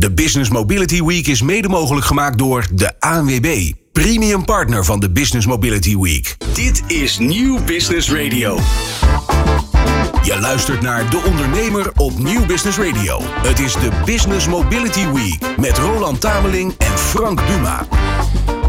De Business Mobility Week is mede mogelijk gemaakt door de ANWB, premium partner van de Business Mobility Week. Dit is Nieuw Business Radio. Je luistert naar De Ondernemer op Nieuw Business Radio. Het is de Business Mobility Week met Roland Tameling en Frank Duma.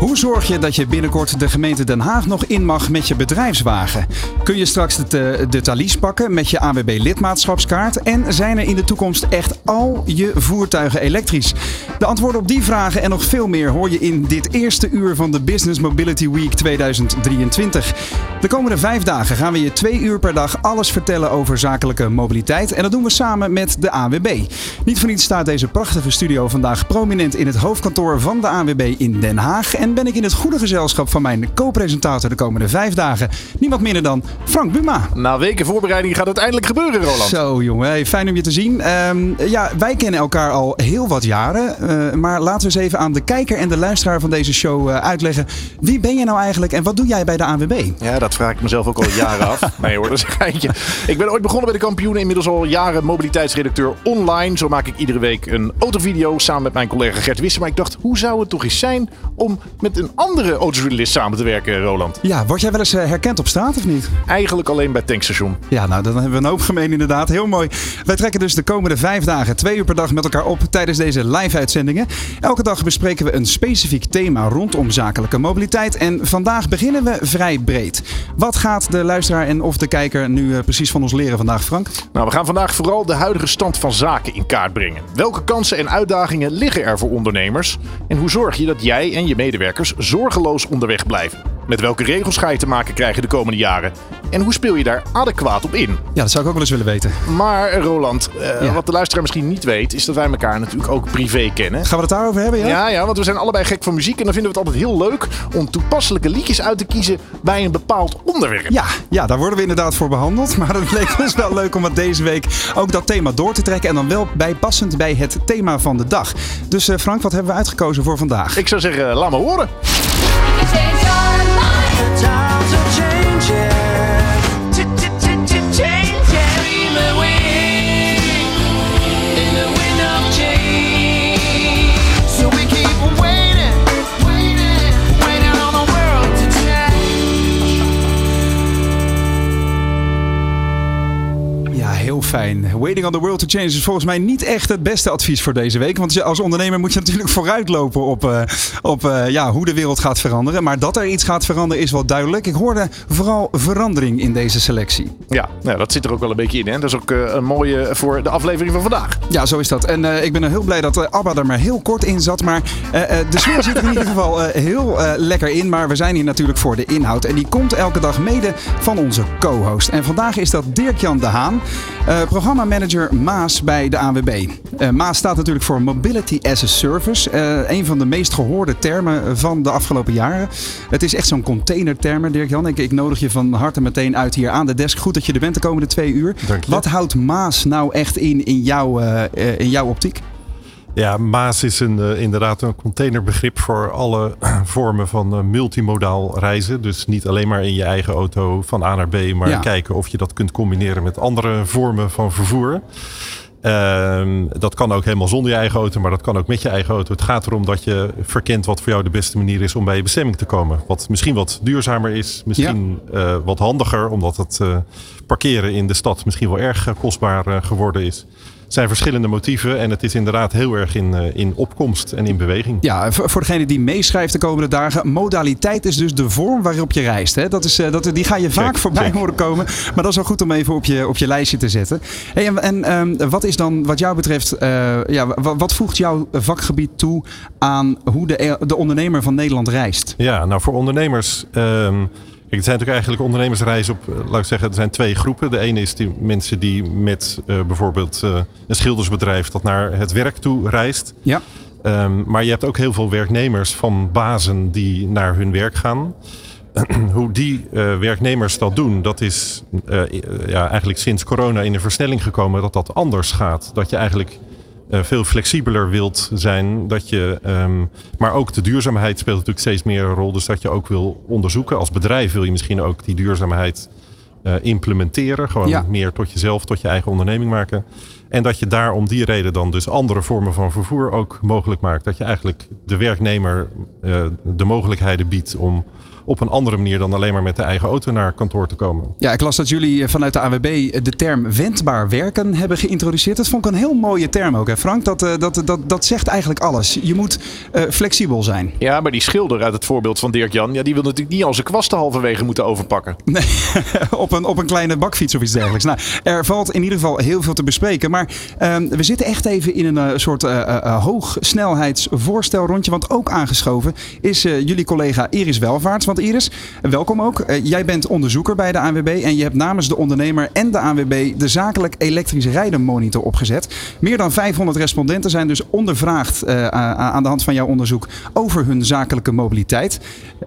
Hoe zorg je dat je binnenkort de gemeente Den Haag nog in mag met je bedrijfswagen? Kun je straks de, de talies pakken met je AWB lidmaatschapskaart? En zijn er in de toekomst echt al je voertuigen elektrisch? De antwoorden op die vragen en nog veel meer hoor je in dit eerste uur van de Business Mobility Week 2023. De komende vijf dagen gaan we je twee uur per dag alles vertellen over zakelijke mobiliteit. En dat doen we samen met de AWB. Niet voor niets staat deze prachtige studio vandaag prominent in het hoofdkantoor van de AWB in Den Haag. En ben ik in het goede gezelschap van mijn co-presentator de komende vijf dagen. Niemand minder dan Frank Buma. Na weken voorbereiding gaat het eindelijk gebeuren, Roland. Zo jongen, hey, fijn om je te zien. Ehm, ja, wij kennen elkaar al heel wat jaren. Uh, maar laten we eens even aan de kijker en de luisteraar van deze show uh, uitleggen. Wie ben je nou eigenlijk en wat doe jij bij de ANWB? Ja, dat vraag ik mezelf ook al jaren af. Nee hoor, dat is een geintje. Ik ben ooit begonnen bij de kampioen. Inmiddels al jaren mobiliteitsredacteur online. Zo maak ik iedere week een autovideo samen met mijn collega Gert Wissen. Maar ik dacht, hoe zou het toch eens zijn om met een andere autojournalist samen te werken, Roland? Ja, word jij wel eens uh, herkend op straat of niet? Eigenlijk alleen bij tankstation. Ja, nou dan hebben we een hoop gemeen inderdaad. Heel mooi. Wij trekken dus de komende vijf dagen twee uur per dag met elkaar op tijdens deze live-uitzendingen. Elke dag bespreken we een specifiek thema rondom zakelijke mobiliteit. En vandaag beginnen we vrij breed. Wat gaat de luisteraar en of de kijker nu uh, precies van ons leren vandaag, Frank? Nou, we gaan vandaag vooral de huidige stand van zaken in kaart brengen. Welke kansen en uitdagingen liggen er voor ondernemers? En hoe zorg je dat jij en je medewerkers zorgeloos onderweg blijven? Met welke regels ga je te maken krijgen de komende jaren? En hoe speel je daar adequaat op in? Ja, dat zou ik ook wel eens willen weten. Maar Roland, uh, ja. wat de luisteraar misschien niet weet, is dat wij elkaar natuurlijk ook privé kennen. Gaan we het daarover hebben? Ja? ja, ja, want we zijn allebei gek van muziek en dan vinden we het altijd heel leuk om toepasselijke liedjes uit te kiezen bij een bepaald onderwerp. Ja, ja, daar worden we inderdaad voor behandeld. Maar het leek ons wel leuk om het deze week ook dat thema door te trekken. En dan wel bijpassend bij het thema van de dag. Dus uh, Frank, wat hebben we uitgekozen voor vandaag? Ik zou zeggen, laat me horen. change your mind. Time's change. Fijn. Waiting on the world to change is volgens mij niet echt het beste advies voor deze week. Want als ondernemer moet je natuurlijk vooruitlopen op, uh, op uh, ja, hoe de wereld gaat veranderen. Maar dat er iets gaat veranderen is wel duidelijk. Ik hoorde vooral verandering in deze selectie. Ja, nou, dat zit er ook wel een beetje in. Hè? Dat is ook uh, een mooie voor de aflevering van vandaag. Ja, zo is dat. En ik ben heel blij dat Abba er maar heel kort in zat. Maar de sfeer zit er in ieder geval heel lekker in. Maar we zijn hier natuurlijk voor de inhoud. En die komt elke dag mede van onze co-host. En vandaag is dat Dirk-Jan de Haan. Uh, programmamanager Maas bij de ANWB. Uh, Maas staat natuurlijk voor Mobility as a Service. Uh, een van de meest gehoorde termen van de afgelopen jaren. Het is echt zo'n containerterm, Dirk-Jan. Ik, ik, nodig je van harte meteen uit hier aan de desk. Goed dat je er bent de komende twee uur. Wat houdt Maas nou echt in in, jou, in jouw optiek? Ja, Maas is een, uh, inderdaad een containerbegrip voor alle vormen van uh, multimodaal reizen. Dus niet alleen maar in je eigen auto van A naar B, maar ja. kijken of je dat kunt combineren met andere vormen van vervoer. Uh, dat kan ook helemaal zonder je eigen auto, maar dat kan ook met je eigen auto. Het gaat erom dat je verkent wat voor jou de beste manier is om bij je bestemming te komen. Wat misschien wat duurzamer is, misschien ja. uh, wat handiger, omdat het parkeren in de stad misschien wel erg kostbaar geworden is zijn verschillende motieven. En het is inderdaad heel erg in, uh, in opkomst en in beweging. Ja, voor degene die meeschrijft de komende dagen. Modaliteit is dus de vorm waarop je reist. Hè? Dat is, uh, dat, die ga je vaak voorbij check. horen komen. Maar dat is wel goed om even op je, op je lijstje te zetten. Hey, en en um, wat is dan wat jou betreft. Uh, ja, wat, wat, voegt jouw vakgebied toe aan hoe de, de ondernemer van Nederland reist? Ja, nou voor ondernemers. Um, Kijk, het zijn natuurlijk eigenlijk ondernemersreizen op, laat ik zeggen, er zijn twee groepen. De ene is die mensen die met uh, bijvoorbeeld uh, een schildersbedrijf dat naar het werk toe reist. Ja. Um, maar je hebt ook heel veel werknemers van bazen die naar hun werk gaan. Hoe die uh, werknemers dat doen, dat is ja, eigenlijk sinds corona in een versnelling gekomen dat dat anders gaat. Dat je eigenlijk uh, veel flexibeler wilt zijn. Dat je, um, maar ook de duurzaamheid speelt natuurlijk steeds meer een rol. Dus dat je ook wil onderzoeken. Als bedrijf wil je misschien ook die duurzaamheid uh, implementeren. Gewoon ja. meer tot jezelf, tot je eigen onderneming maken. En dat je daar om die reden dan dus andere vormen van vervoer ook mogelijk maakt. Dat je eigenlijk de werknemer uh, de mogelijkheden biedt om op een andere manier dan alleen maar met de eigen auto naar kantoor te komen. Ja, ik las dat jullie vanuit de AWB de term wendbaar werken hebben geïntroduceerd. Dat vond ik een heel mooie term ook, hè Frank? Dat, eh, dat, dat, dat zegt eigenlijk alles. Je moet uh, flexibel zijn. Ja, maar die schilder uit het voorbeeld van Dirk Jan, ja, die wil natuurlijk niet al zijn kwasten halverwege moeten overpakken. Nee, op een, op een kleine bakfiets of iets dergelijks. Nou, er valt in ieder geval heel veel te bespreken. Maar uh, we zitten echt even in een uh, soort hoogsnelheidsvoorstelrondje. Want ook aangeschoven is jullie collega Iris Welvaarts. Want Iris, welkom ook. Uh, jij bent onderzoeker bij de ANWB en je hebt namens de ondernemer en de ANWB de zakelijk elektrisch rijden monitor opgezet. Meer dan 500 respondenten zijn dus ondervraagd uh, aan de hand van jouw onderzoek over hun zakelijke mobiliteit.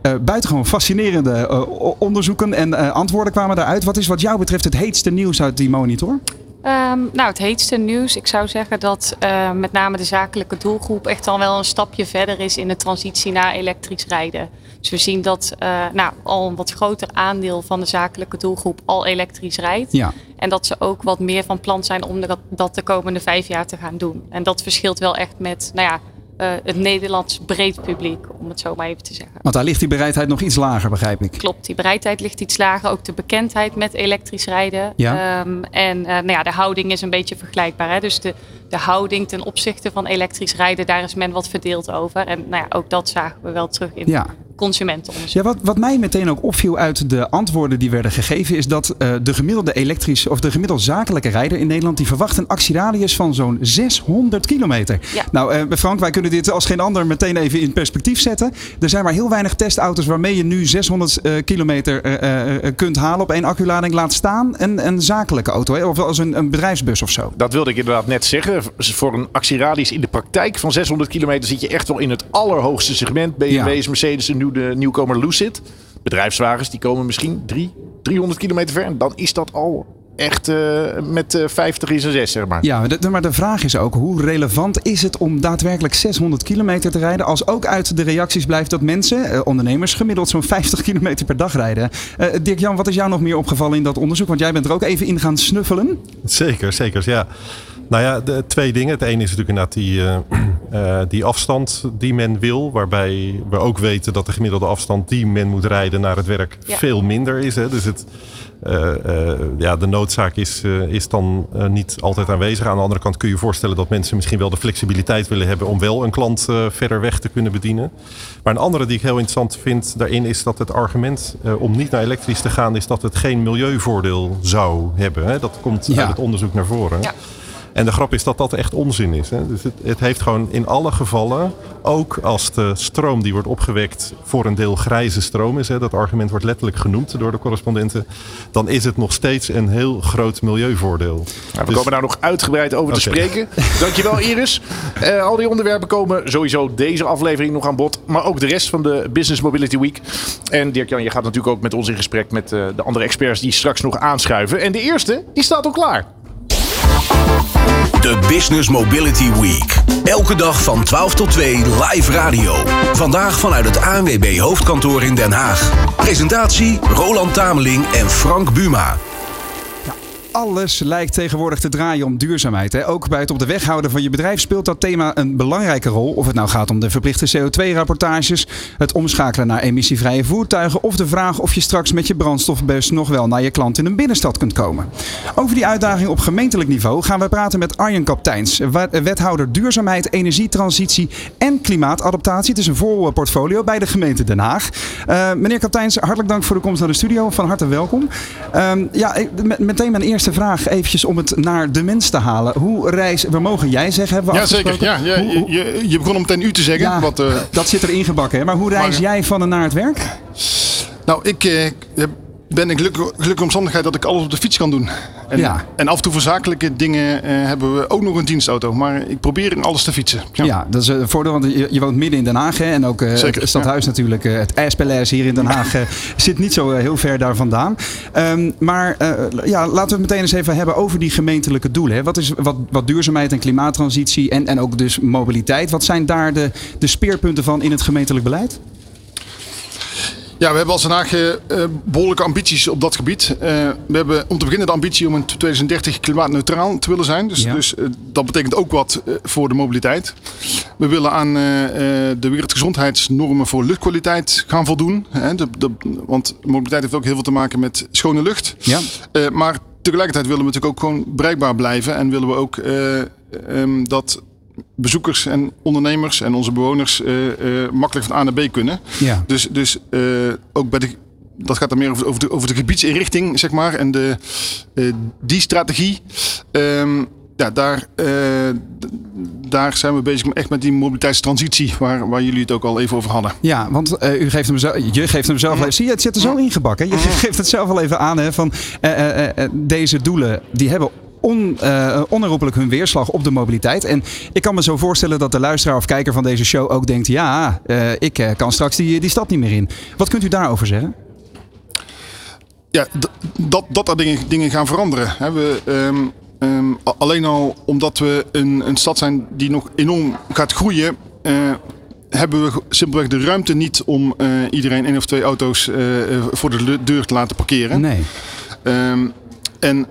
Uh, buitengewoon fascinerende onderzoeken en antwoorden kwamen daaruit. Wat is wat jou betreft het heetste nieuws uit die monitor? Um, nou, het heetste nieuws. Ik zou zeggen dat uh, met name de zakelijke doelgroep echt al wel een stapje verder is in de transitie naar elektrisch rijden. Dus we zien dat uh, nou, al een wat groter aandeel van de zakelijke doelgroep al elektrisch rijdt. Ja. En dat ze ook wat meer van plan zijn om dat, dat de komende vijf jaar te gaan doen. En dat verschilt wel echt met, nou ja, uh, het Nederlands breed publiek, om het zo maar even te zeggen. Want daar ligt die bereidheid nog iets lager, begrijp ik. Klopt, die bereidheid ligt iets lager. Ook de bekendheid met elektrisch rijden. Ja. Um, en uh, nou ja, de houding is een beetje vergelijkbaar. Hè? Dus de, de houding ten opzichte van elektrisch rijden, daar is men wat verdeeld over. En nou ja, ook dat zagen we wel terug in ja consumentenonderzoek. Ja, wat, wat mij meteen ook opviel uit de antwoorden die werden gegeven, is dat uh, de gemiddelde elektrische of de gemiddelde zakelijke rijder in Nederland, die verwacht een actieradius van zo'n 600 kilometer. Ja. Nou, uh, Frank, wij kunnen dit als geen ander meteen even in perspectief zetten. Er zijn maar heel weinig testauto's waarmee je nu 600 uh, eh, kilometer kunt halen op één acculading. Laat staan een, een zakelijke auto, hè? of als een, een bedrijfsbus of zo. Dat wilde ik inderdaad net zeggen. Voor een actieradius in de praktijk van 600 kilometer zit je echt wel in het allerhoogste segment. BMW's, ja. Mercedes en de nieuwkomer Lucid. Bedrijfswagens die komen misschien drie, 300 kilometer ver. En dan is dat al echt uh, met uh, 50 in zijn 6, zeg maar. Ja, de, maar de vraag is ook, hoe relevant is het om daadwerkelijk 600 kilometer te rijden... als ook uit de reacties blijft dat mensen, uh, ondernemers, gemiddeld zo'n 50 kilometer per dag rijden. Uh, Dirk-Jan, wat is jou nog meer opgevallen in dat onderzoek? Want jij bent er ook even in gaan snuffelen. Zeker, zeker, ja. Nou ja, de, twee dingen. Het ene is natuurlijk inderdaad die, uh, uh, die afstand die men wil. Waarbij we ook weten dat de gemiddelde afstand die men moet rijden naar het werk ja. veel minder is. Hè. Dus het, uh, ja, de noodzaak is, is dan niet altijd aanwezig. Aan de andere kant kun je je voorstellen dat mensen misschien wel de flexibiliteit willen hebben om wel een klant verder weg te kunnen bedienen. Maar een andere die ik heel interessant vind daarin is dat het argument om niet naar elektrisch te gaan is dat het geen milieuvoordeel zou hebben. Hè. Dat komt ja. uit het onderzoek naar voren. Ja. En de grap is dat dat echt onzin is. Hè? Dus het, het, heeft gewoon in alle gevallen, ook als de stroom die wordt opgewekt voor een deel grijze stroom is, hè, dat argument wordt letterlijk genoemd door de correspondenten, dan is het nog steeds een heel groot milieuvoordeel. Nou, we dus... komen daar nog uitgebreid over okay. te spreken. Dankjewel Iris. Uh, al die onderwerpen komen sowieso deze aflevering nog aan bod, maar ook de rest van de Business Mobility Week. En Dirk-Jan, je gaat natuurlijk ook met ons in gesprek met uh, de andere experts die straks nog aanschuiven. En de eerste, die staat al klaar. De Business Mobility Week. Elke dag van 12 tot 2 live radio. Vandaag vanuit het ANWB hoofdkantoor in Den Haag. Presentatie Roland Tameling en Frank Buma alles lijkt tegenwoordig te draaien om duurzaamheid. Hè? Ook bij het op de weg houden van je bedrijf speelt dat thema een belangrijke rol. Of het nou gaat om de verplichte CO2-rapportages, het omschakelen naar emissievrije voertuigen of de vraag of je straks met je brandstofbus nog wel naar je klant in een binnenstad kunt komen. Over die uitdaging op gemeentelijk niveau gaan we praten met Arjen Kapteins, wethouder duurzaamheid, energietransitie en klimaatadaptatie. Het is een vol portfolio bij de gemeente Den Haag. Uh, meneer Kapteins, hartelijk dank voor de komst naar de studio. Van harte welkom. Uh, ja, meteen mijn eerste eerste vraag eventjes om het naar de mens te halen. Hoe reis, we mogen jij zeggen, hebben we Ja, zeker. Ja, ja, hoe, je, je, begon om meteen u te zeggen. Ja, wat, uh, dat zit er ingebakken. Maar hoe reis maar, jij van en naar het werk? Nou, ik uh, ben in gelukkige, gelukkige omstandigheid dat ik alles op de fiets kan doen. En, ja. en af en toe voor zakelijke dingen uh, hebben we ook nog een dienstauto. Maar ik probeer in alles te fietsen. Ja, ja dat is een voordeel, want je, je, woont midden in Den Haag. Hè, en ook uh, Zeker, het stadhuis ja. natuurlijk, het Espelers hier in Den Haag, zit niet zo heel ver daar vandaan. Um, maar ja, laten we het meteen eens even hebben over die gemeentelijke doelen. Hè. Wat is wat, wat duurzaamheid en klimaattransitie en, en ook dus mobiliteit. Wat zijn daar de, de speerpunten van in het gemeentelijk beleid? Ja, we hebben als Den Haag uh, behoorlijke ambities op dat gebied. Uh, we hebben om te beginnen de ambitie om in 2030 klimaatneutraal te willen zijn. Dus, dus uh, dat betekent ook wat voor de mobiliteit. We willen aan de wereldgezondheidsnormen voor luchtkwaliteit gaan voldoen. Hè, de, de, want mobiliteit heeft ook heel veel te maken met schone lucht. Ja. maar tegelijkertijd willen we natuurlijk ook gewoon bereikbaar blijven. En willen we ook um, dat bezoekers en ondernemers en onze bewoners uh, uh, makkelijk van A naar B kunnen. Ja. Dus, dus uh, ook bij de, dat gaat dan meer over, over, de, over de gebiedsinrichting, zeg maar. En de, die strategie. Um, ja, daar, daar zijn we bezig echt met die mobiliteitstransitie, waar, waar jullie het ook al even over hadden. Ja, want u geeft hem zo, je geeft hem zelf al even. Zie je, het zit er zo ingebakken. Je geeft het zelf al even aan hè, van deze doelen, die hebben on, uh, onherroepelijk hun weerslag op de mobiliteit. En ik kan me zo voorstellen dat de luisteraar of kijker van deze show ook denkt: ja, uh, ik kan straks die, die stad niet meer in. Wat kunt u daarover zeggen? Ja, dat, dat er dingen, dingen gaan veranderen. We, um, um, alleen al omdat we een, een stad zijn die nog enorm gaat groeien hebben we simpelweg de ruimte niet om uh, iedereen één of twee auto's uh, voor de deur te laten parkeren. Nee. Um, en uh,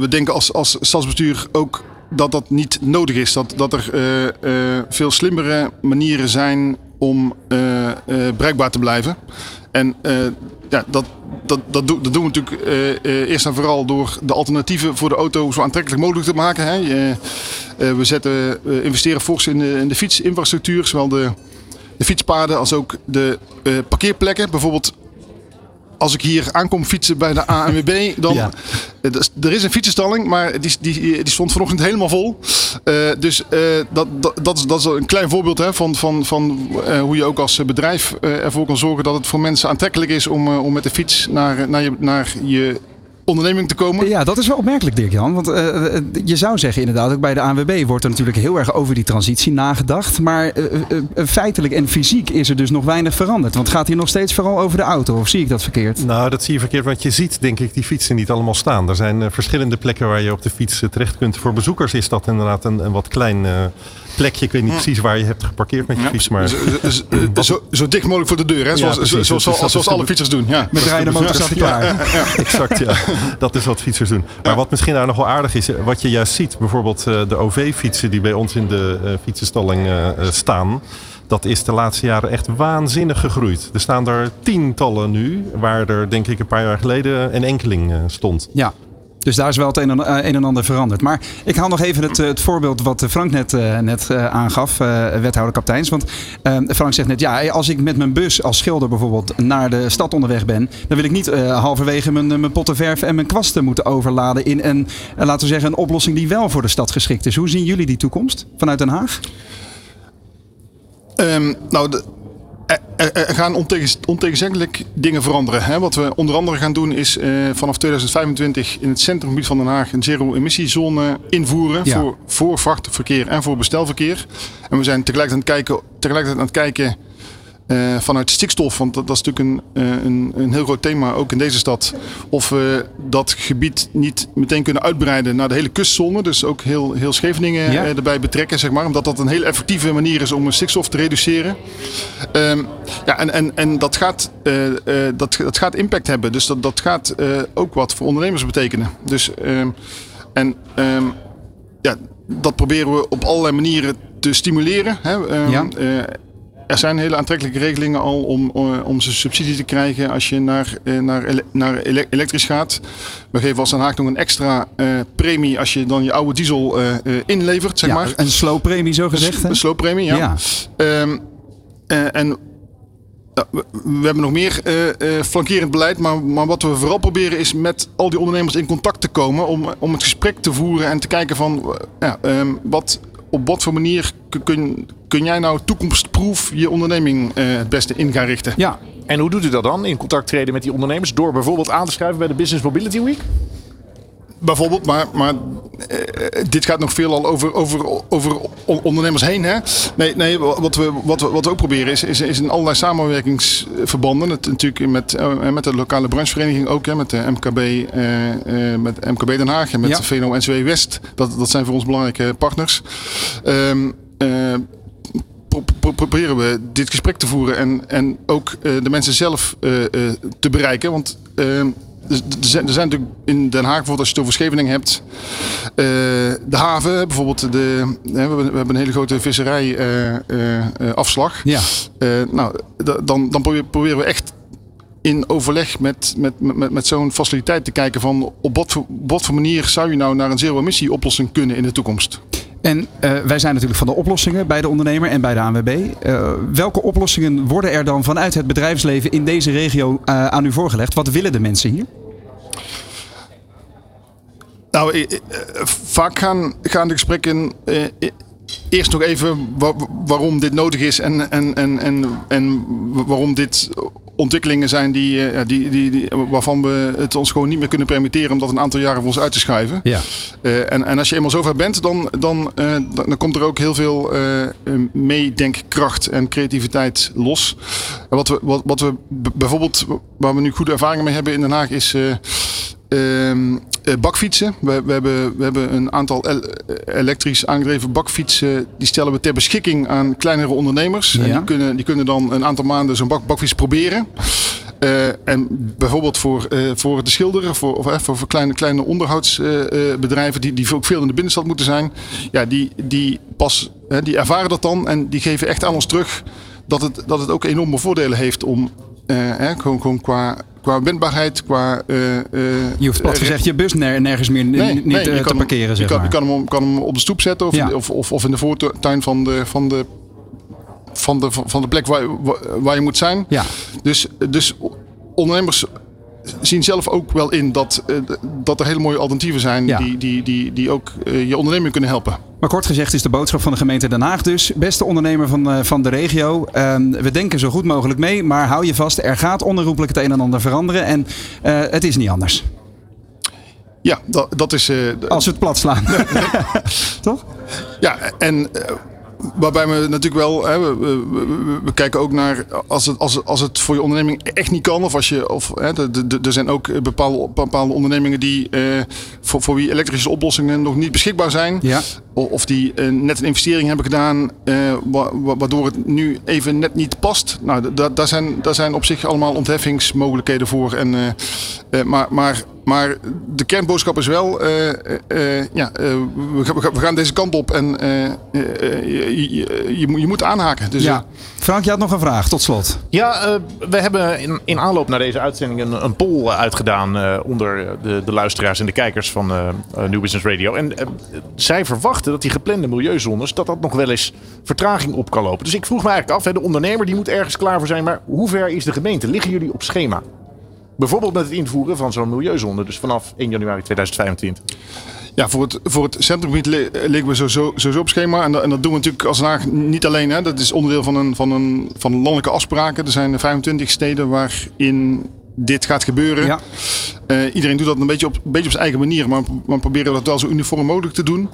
we denken als, als stadsbestuur ook dat dat niet nodig is. Dat, dat er uh, uh, veel slimmere manieren zijn om bereikbaar te blijven. En ja, dat, dat, dat, doen, we natuurlijk eerst en vooral door de alternatieven voor de auto zo aantrekkelijk mogelijk te maken. Hè. we, zetten, investeren fors in de, in de fietsinfrastructuur, zowel de, de fietspaden als ook de parkeerplekken. Bijvoorbeeld als ik hier aankom fietsen bij de ANWB, dan... Ja. Er is een fietsenstalling, maar die, die, die stond vanochtend helemaal vol. Uh, dus uh, dat, dat, dat, is, dat is een klein voorbeeld hè, van, van, van uh, hoe je ook als bedrijf ervoor kan zorgen dat het voor mensen aantrekkelijk is om, om met de fiets naar, naar, je, naar je onderneming te komen. Ja, dat is wel opmerkelijk, Dirk-Jan. Want uh, je zou zeggen inderdaad, ook bij de ANWB wordt er natuurlijk heel erg over die transitie nagedacht. Maar uh, feitelijk en fysiek is er dus nog weinig veranderd. Want het gaat hier nog steeds vooral over de auto, of zie ik dat verkeerd? Nou, dat zie je verkeerd, want je ziet denk ik die fietsen niet allemaal staan. Er zijn verschillende plekken waar je op de fiets terecht kunt. Voor bezoekers is dat inderdaad een, een wat klein plekje. Ik weet niet precies waar je hebt geparkeerd met je fiets. Maar... Zo, zo, dicht mogelijk voor de deur, hè? Zoals, ja, zoals, zoals, alle fietsers doen. Ja. Met rijden motor staat klaar. Exact, ja. Dat is wat fietsers doen. Maar wat misschien daar nog wel aardig is, wat je juist ziet, bijvoorbeeld eh, de OV-fietsen die bij ons in de uh, fietsenstalling uh, staan. Dat is de laatste jaren echt waanzinnig gegroeid. Er staan er tientallen nu, waar er denk ik een paar jaar geleden een enkeling stond. Ja, dus daar is wel het een en, eh, een en ander veranderd. Maar ik haal nog even het, eh, het voorbeeld wat Frank net, net aangaf, wethouder kapteins. Want Frank zegt net, ja, als ik met mijn bus als schilder bijvoorbeeld naar de stad onderweg ben, dan wil ik niet halverwege mijn, mijn pottenverf en mijn kwasten moeten overladen in een, laten we zeggen, een oplossing die wel voor de stad geschikt is. Hoe zien jullie die toekomst vanuit Den Haag? Um, nou, de, er, gaan ontegenzeggelijk dingen veranderen. Hè. Wat we onder andere gaan doen is vanaf 2025 in het centrumgebied van Den Haag een zero-emissiezone invoeren voor, voor vrachtverkeer en voor bestelverkeer. En we zijn tegelijkertijd aan het kijken, tegelijkertijd aan het kijken uh, vanuit stikstof, want dat, dat is natuurlijk een, uh, een, een, heel groot thema ook in deze stad. Of we dat gebied niet meteen kunnen uitbreiden naar de hele kustzone. Dus ook heel, heel Scheveningen ja. uh, erbij betrekken, zeg maar. Omdat dat een heel effectieve manier is om stikstof te reduceren. Um, ja, en, en, en dat, gaat, dat, dat gaat impact hebben. Dus dat, dat gaat ook wat voor ondernemers betekenen. Dus, um, en um, ja, dat proberen we op allerlei manieren te stimuleren. Hè. Ja. Er zijn hele aantrekkelijke regelingen al om, eh, om ze subsidie te krijgen als je naar, eh, naar, naar elektrisch gaat. We geven als Den Haag nog een extra uh, premie als je dan je oude diesel uh, inlevert, zeg ja, maar. Een slooppremie zo gezegd, Een, een slooppremie, ja. ja. Um, en we hebben nog meer flankerend beleid, maar, maar, wat we vooral proberen is met al die ondernemers in contact te komen om, om het gesprek te voeren en te kijken van ja, um, wat, op wat voor manier kun, kun jij nou toekomstproef je onderneming uh, het beste in gaan richten? Ja. En hoe doet u dat dan? In contact treden met die ondernemers? Door bijvoorbeeld aan te schrijven bij de Business Mobility Week? Bijvoorbeeld, maar, maar uh, dit gaat nog veel al over, over, over ondernemers heen. Hè? Nee, nee wat, we, wat, we, wat we ook proberen is, is, is in allerlei samenwerkingsverbanden. Het, natuurlijk met, uh, met de lokale branchevereniging ook, hè, met de MKB, uh, met MKB Den Haag en met ja. de VNO-NCW West. Dat, dat zijn voor ons belangrijke partners. Um, pro proberen we dit gesprek te voeren en, en ook de mensen zelf te bereiken. Want ehm, er zijn, er zijn natuurlijk in Den Haag, bijvoorbeeld als je het over Scheveningen hebt, de haven, bijvoorbeeld de, we, hebben, we hebben een hele grote visserijafslag. ja. nou, dan, dan proberen we echt in overleg met, met, met, met zo'n faciliteit te kijken van op wat voor, wat voor manier zou je nou naar een zero-emissie oplossing kunnen in de toekomst. En uh, wij zijn natuurlijk van de oplossingen bij de ondernemer en bij de ANWB. Uh, welke oplossingen worden er dan vanuit het bedrijfsleven in deze regio uh, aan u voorgelegd? Wat willen de mensen hier? Nou, vaak gaan, gaan de gesprekken eerst nog even waarom dit nodig is en, en, en, en, en waarom dit ontwikkelingen zijn die, uh, die, die, die, waarvan we het ons gewoon niet meer kunnen permitteren om dat een aantal jaren voor ons uit te schuiven. Ja. Uh, en, en als je eenmaal zover bent, dan, dan, uh, dan komt er ook heel veel meedenkkracht en creativiteit los. En wat we, wat, wat we bijvoorbeeld, waar we nu goede ervaringen mee hebben in Den Haag, is Ehm, eh, bakfietsen. We, we, hebben, we hebben een aantal elektrisch aangedreven bakfietsen. Die stellen we ter beschikking aan kleinere ondernemers. En die, kunnen, die kunnen dan een aantal maanden zo'n bak, bakfiets proberen. Uh, en bijvoorbeeld voor, uh, voor de schilderen, voor, of, voor, voor kleine, kleine onderhoudsbedrijven die, die ook veel in de binnenstad moeten zijn. Ja, die, die, pas, die ervaren dat dan en die geven echt aan ons terug dat het, dat het ook enorme voordelen heeft om gewoon, gewoon qua qua wendbaarheid, qua... Uh, uh, je hoeft plat gezegd je bus nergens meer nee, niet nee, te parkeren, hem, zeg je kan, maar. Je kan, hem, kan hem op de stoep zetten of, ja. of, of, of, in de voortuin van de, van de, van de, van de plek waar, waar je moet zijn. Ja. Dus, dus ondernemers zien zelf ook wel in dat, dat er hele mooie alternatieven zijn ja. die, die, die, die ook je onderneming kunnen helpen. Maar kort gezegd is de boodschap van de gemeente Den Haag dus. Beste ondernemer van, uh, van de regio, we denken zo goed mogelijk mee, maar hou je vast, er gaat onherroepelijk het een en ander veranderen en het is niet anders. Ja, dat, dat is... Als we het plat slaan. Toch? Ja, en Waarbij we natuurlijk wel, hè, we, we, we, kijken ook naar als het, als, als het voor je onderneming echt niet kan. Of als je, of hè, er zijn ook bepaalde, bepaalde ondernemingen die eh, voor, voor wie elektrische oplossingen nog niet beschikbaar zijn. Ja. Of die uh, net een investering hebben gedaan, uh, waardoor het nu even net niet past. Nou, daar zijn, daar zijn op zich allemaal ontheffingsmogelijkheden voor. En, uh, maar, maar maar de kernboodschap is wel, uh, uh, ja, uh, we, we, gaan deze kant op en je, je, je, moet aanhaken. Dus, ja. Frank, je had nog een vraag tot slot. Ja, we hebben in, in, aanloop naar deze uitzending een, een poll uitgedaan onder de, de, luisteraars en de kijkers van New Business Radio. En zij verwachten dat die geplande milieuzones, dat dat nog wel eens vertraging op kan lopen. Dus ik vroeg me eigenlijk af, hè, de ondernemer die moet ergens klaar voor zijn, maar hoe ver is de gemeente? Liggen jullie op schema? Bijvoorbeeld met het invoeren van zo'n milieuzone, dus vanaf 1 januari 2025. Ja, voor het, voor het centrumgebied liggen we sowieso, sowieso op schema. En dat, en dat doen we natuurlijk als Haag niet alleen. Hè. Dat is onderdeel van een, van, een, van landelijke afspraken. Er zijn 25 steden waarin dit gaat gebeuren. Ja. Uh, iedereen doet dat een beetje op, een beetje op zijn eigen manier. Maar we proberen dat wel zo uniform mogelijk te doen.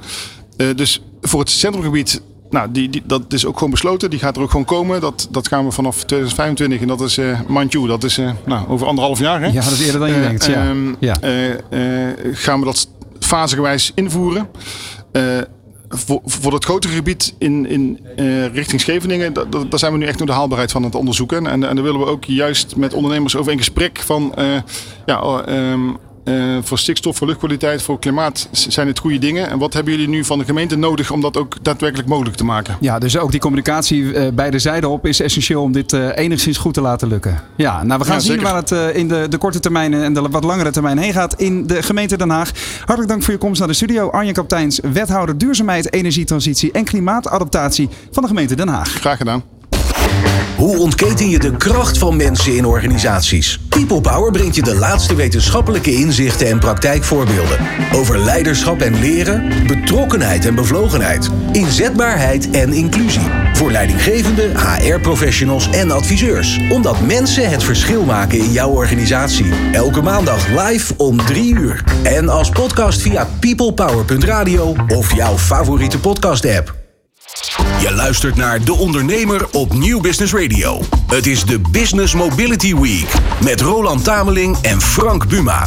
Uh, dus voor het centrumgebied nou, die, die, dat is ook gewoon besloten. Die gaat er ook gewoon komen. Dat, dat gaan we vanaf 2025. En dat is uh, Manju. Dat is uh, nou, over anderhalf jaar. Hè? Ja, dat is eerder dan je uh, denkt. Ja. Um, ja. gaan we dat fasegewijs invoeren. voor, voor het grotere gebied in, in richting Scheveningen, daar zijn we nu echt naar de haalbaarheid van het onderzoeken. En, en daar willen we ook juist met ondernemers over in gesprek van ja, um, uh, voor stikstof, voor luchtkwaliteit, voor klimaat zijn het goede dingen. En wat hebben jullie nu van de gemeente nodig om dat ook daadwerkelijk mogelijk te maken? Ja, dus ook die communicatie uh, beide zijden op is essentieel om dit uh, enigszins goed te laten lukken. Ja, nou we gaan ja, zien waar het in de, de korte termijn en de wat langere termijn heen gaat in de gemeente Den Haag. Hartelijk dank voor je komst naar de studio. Arjen Kapteins, wethouder duurzaamheid, energietransitie en klimaatadaptatie van de gemeente Den Haag. Graag gedaan. Hoe ontketen je de kracht van mensen in organisaties? People Power brengt je de laatste wetenschappelijke inzichten en praktijkvoorbeelden. Over leiderschap en leren, betrokkenheid en bevlogenheid, inzetbaarheid en inclusie. Voor leidinggevende, HR-professionals en adviseurs. Omdat mensen het verschil maken in jouw organisatie. Elke maandag live om 3 uur. En als podcast via peoplepower.radio of jouw favoriete podcast-app. Je luistert naar De Ondernemer op Nieuw Business Radio. Het is de Business Mobility Week met Roland Tameling en Frank Buma.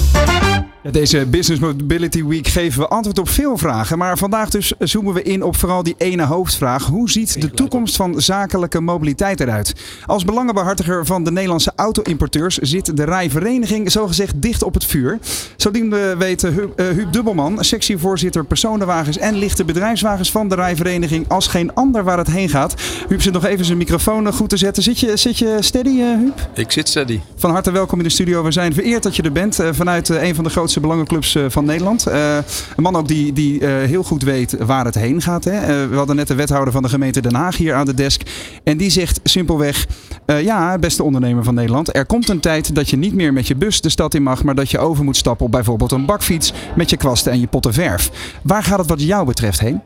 Deze Business Mobility Week geven we antwoord op veel vragen. Maar vandaag dus zoomen we in op vooral die ene hoofdvraag. Hoe ziet de toekomst van zakelijke mobiliteit eruit? Als belangenbehartiger van de Nederlandse auto-importeurs zit de rijvereniging zogezegd dicht op het vuur. Zo diende weten Huub, uh, Huub Dubbelman, sectievoorzitter personenwagens en lichte bedrijfswagens van de rijvereniging als geen ander waar het heen gaat. Huub zit nog even zijn microfoon goed te zetten. Zit je, zit je steady, uh, Huub? Ik zit steady. Van harte welkom in de studio. We zijn vereerd dat je er bent uh, vanuit een van de grootste belangenclubs eh, van Nederland. Eh, een man ook die, die eh, heel goed weet waar het heen gaat. Hè. we hadden net de wethouder van de gemeente Den Haag hier aan de desk. En die zegt simpelweg, ja, beste ondernemer van Nederland. Er komt een tijd dat je niet meer met je bus de stad in mag. Maar dat je over moet stappen op bijvoorbeeld een bakfiets met je kwasten en je potten verf. Waar gaat het wat jou betreft heen?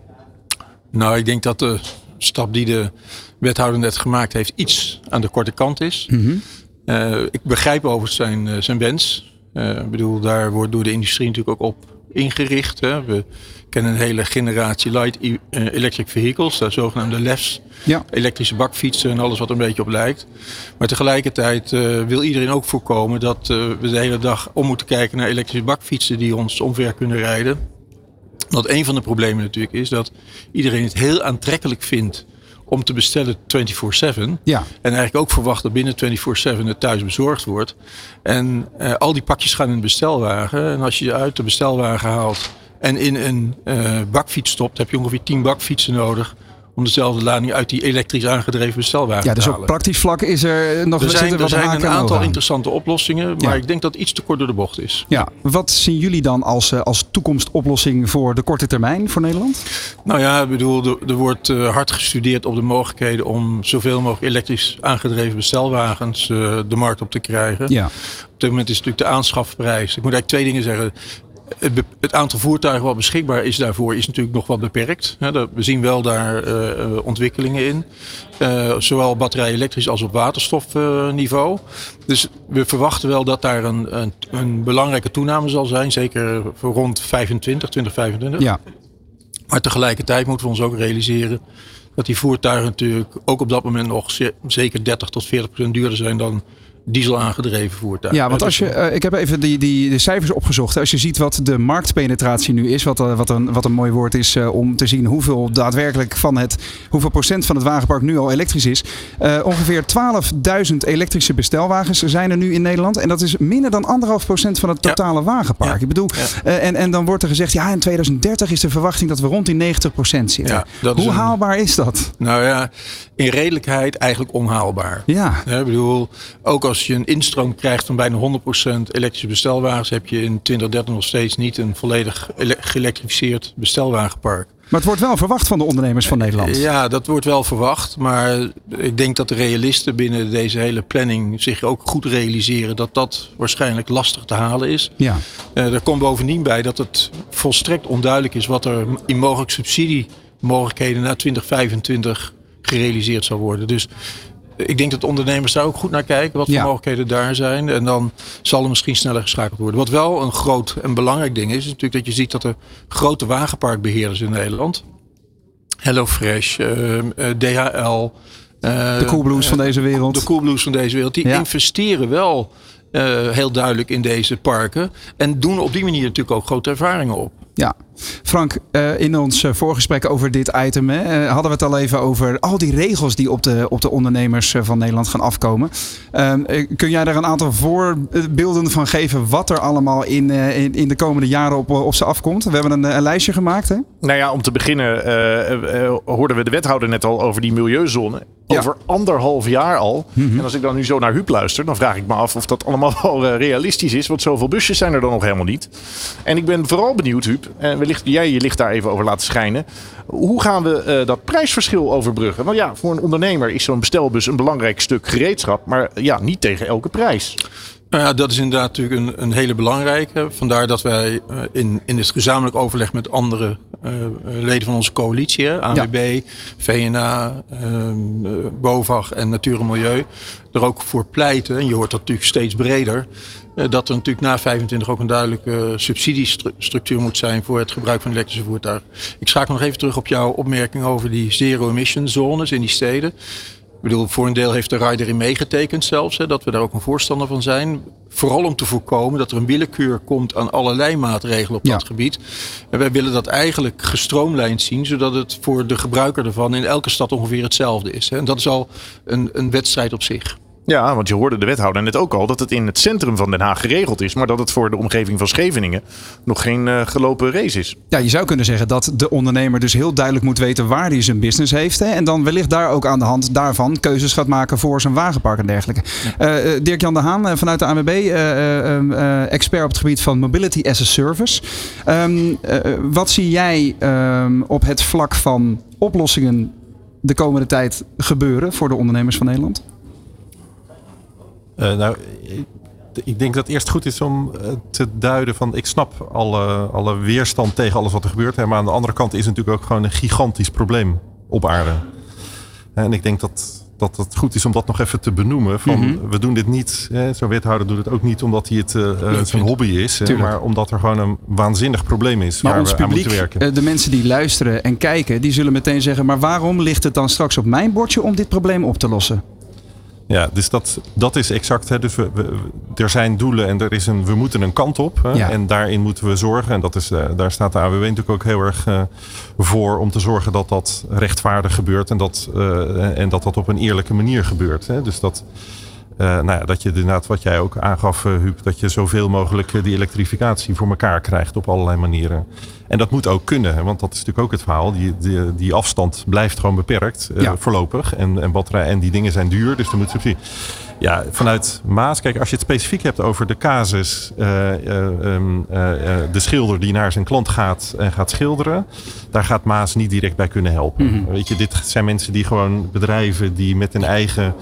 Nou, ik denk dat de stap die de wethouder net gemaakt heeft iets aan de korte kant is. Mm ik begrijp overigens zijn, zijn wens. Uh, ik bedoel, daar wordt door de industrie natuurlijk ook op ingericht. Hè. We kennen een hele generatie light eh, electric vehicles, de zogenaamde LEFs. Ja. Elektrische bakfietsen en alles wat er een beetje op lijkt. Maar tegelijkertijd uh, wil iedereen ook voorkomen dat uh, we de hele dag om moeten kijken naar elektrische bakfietsen die ons omver kunnen rijden. Want een van de problemen natuurlijk is dat iedereen het heel aantrekkelijk vindt om te bestellen 24-7. Ja. En eigenlijk ook verwacht dat binnen 24-7 het thuis bezorgd wordt. En uh, al die pakjes gaan in de bestelwagen. En als je uit de bestelwagen haalt en in een uh, bakfiets stopt, heb je ongeveer 10 bakfietsen nodig om dezelfde lading uit die elektrisch aangedreven bestelwagen ja, dus op praktisch vlak is er nog er zijn, er zijn een aantal interessante oplossingen, maar ik denk dat iets te kort door de bocht is. Ja, wat zien jullie dan als, eh, als toekomstoplossing voor de korte termijn voor Nederland? Nou ja, ik bedoel, er, wordt uh, hard gestudeerd op de mogelijkheden om zoveel mogelijk elektrisch aangedreven bestelwagens uh, de markt op te krijgen. Ja. Op dit moment is natuurlijk de aanschafprijs. Ik moet eigenlijk twee dingen zeggen het, aantal voertuigen wat beschikbaar is daarvoor is natuurlijk nog wat beperkt. we zien wel daar uh, ontwikkelingen in. Uh, zowel batterij elektrisch als op waterstofniveau. dus we verwachten wel dat daar een, een, een, belangrijke toename zal zijn. Zeker voor rond 25, 2025. Ja. Maar tegelijkertijd moeten we ons ook realiseren dat die voertuigen natuurlijk ook op dat moment nog zeker 30 tot 40 procent duurder zijn dan diesel aangedreven voertuigen. Ja, want als je, uh, ik heb even die, die de cijfers opgezocht. Als je ziet wat de marktpenetratie nu is, wat, uh, wat, een, wat een mooi woord is uh, om te zien hoeveel daadwerkelijk van het, hoeveel procent van het wagenpark nu al elektrisch is. ongeveer 12.000 elektrische bestelwagens zijn er nu in Nederland. En dat is minder dan anderhalf procent van het totale ja. wagenpark. Ja. Ik bedoel, ja. en, en dan wordt er gezegd, ja, in 2030 is de verwachting dat we rond die 90 procent zitten. Hoe haalbaar is dat? Nou ja, in redelijkheid eigenlijk onhaalbaar. Ja. ik bedoel, ook als als je een instroom krijgt van bijna 100% elektrische bestelwagens, heb je in 2030 nog steeds niet een volledig geëlektrificeerd bestelwagenpark. Maar het wordt wel verwacht van de ondernemers van Nederland. Ja, dat wordt wel verwacht. Maar ik denk dat de realisten binnen deze hele planning zich ook goed realiseren dat dat waarschijnlijk lastig te halen is. Ja. Uh, er komt bovendien bij dat het volstrekt onduidelijk is wat er in mogelijk subsidiemogelijkheden na 2025 gerealiseerd zal worden. Dus ik denk dat ondernemers daar ook goed naar kijken. Wat voor mogelijkheden daar zijn. En dan zal er misschien sneller geschakeld worden. Wat wel een groot en belangrijk ding is. Is natuurlijk dat je ziet dat er grote wagenparkbeheerders in Nederland. HelloFresh, uh, uh, DHL. Uh, de Coolblues van deze wereld. De Coolblues van deze wereld. Die investeren wel uh, heel duidelijk in deze parken. En doen op die manier natuurlijk ook grote ervaringen op. Ja, Frank, uh, in ons uh, voorgesprek over dit item hè, hadden we het al even over al die regels die op de, op de ondernemers van Nederland gaan afkomen. Ehm, kun jij daar een aantal voorbeelden van geven wat er allemaal in, in, in, de komende jaren op, op ze afkomt? We hebben een, een lijstje gemaakt. Hè? Nou ja, om te beginnen hoorden we de wethouder net al over die milieuzone. Over anderhalf jaar al. Mhm. En als ik dan nu zo naar Huub luister, dan vraag ik me af of dat allemaal wel eh, realistisch is. Want zoveel busjes zijn er dan nog helemaal niet. En ik ben vooral benieuwd, Huub, wellicht jij je licht daar even over laten schijnen. Hoe gaan we uh, dat prijsverschil overbruggen? Want ja, voor een ondernemer is zo'n bestelbus een belangrijk stuk gereedschap. Maar ja, niet tegen elke prijs. Nou ja, dat is inderdaad natuurlijk een, een hele belangrijke. Vandaar dat wij uh, in, in het gezamenlijk overleg met andere uh, leden van onze coalitie, ANWB, ja. VNA, uh, BOVAG en Natuur en Milieu, er ook voor pleiten. En je hoort dat natuurlijk steeds breder. dat er natuurlijk na 25 ook een duidelijke subsidiestructuur moet zijn voor het gebruik van elektrische voertuigen. Ik schakel nog even terug op jouw opmerking over die zero-emission zones in die steden. Bedoel, voor een deel heeft de rider in meegetekend zelfs. Hè, dat we daar ook een voorstander van zijn. Vooral om te voorkomen dat er een willekeur komt aan allerlei maatregelen op dat gebied. En wij willen dat eigenlijk gestroomlijnd zien. Zodat het voor de gebruiker ervan in elke stad ongeveer hetzelfde is. Hè. En dat is al een, een wedstrijd op zich. Ja, want je hoorde de wethouder net ook al dat het in het centrum van Den Haag geregeld is. Maar dat het voor de omgeving van Scheveningen nog geen uh, gelopen race is. Ja, je zou kunnen zeggen dat de ondernemer dus heel duidelijk moet weten waar hij zijn business heeft. Hè, en dan wellicht daar ook aan de hand daarvan keuzes gaat maken voor zijn wagenpark en dergelijke. Uh, Dirk-Jan de Haan vanuit de ANWB, expert op het gebied van Mobility as a Service. Um, wat zie jij um, op het vlak van oplossingen de komende tijd gebeuren voor de ondernemers van Nederland? Uh, nou, ik denk dat het eerst goed is om eh, te duiden van ik snap alle, alle weerstand tegen alles wat er gebeurt. Maar aan de andere kant is het natuurlijk ook gewoon een gigantisch probleem op aarde. En ik denk dat, dat het goed is om dat nog even te benoemen. Van, mhm. We doen dit niet, zo'n wethouder doet het ook niet omdat hij het uh, zijn hobby is. Hè, maar omdat er gewoon een waanzinnig probleem is maar waar ons we publiek, aan moeten werken. de mensen die luisteren en kijken, die zullen meteen zeggen... maar waarom ligt het dan straks op mijn bordje om dit probleem op te lossen? Ja, dus dat, dat is exact. Hè. Dus we, er zijn doelen en er is een, we moeten een kant op. Hè. En daarin moeten we zorgen. En dat is, uh, daar staat de AWW natuurlijk ook heel erg uh, voor. Om te zorgen dat dat rechtvaardig gebeurt. En dat, uh, en dat dat op een eerlijke manier gebeurt. Hè. Dus dat, uh, nou ja, dat je inderdaad, wat jij ook aangaf, uh, Huub, dat je zoveel mogelijk uh, die elektrificatie voor elkaar krijgt op allerlei manieren. En dat moet ook kunnen, want dat is natuurlijk ook het verhaal. Die, die, die afstand blijft gewoon beperkt ja. voorlopig. En, en, batterij, en die dingen zijn duur, dus er moet subsidie. Ja, vanuit Maas, kijk, als je het specifiek hebt over de casus, um, de schilder die naar zijn klant gaat en gaat schilderen, daar gaat Maas niet direct bij kunnen helpen. Mm -hmm. Weet je, dit zijn mensen die gewoon bedrijven die met een eigen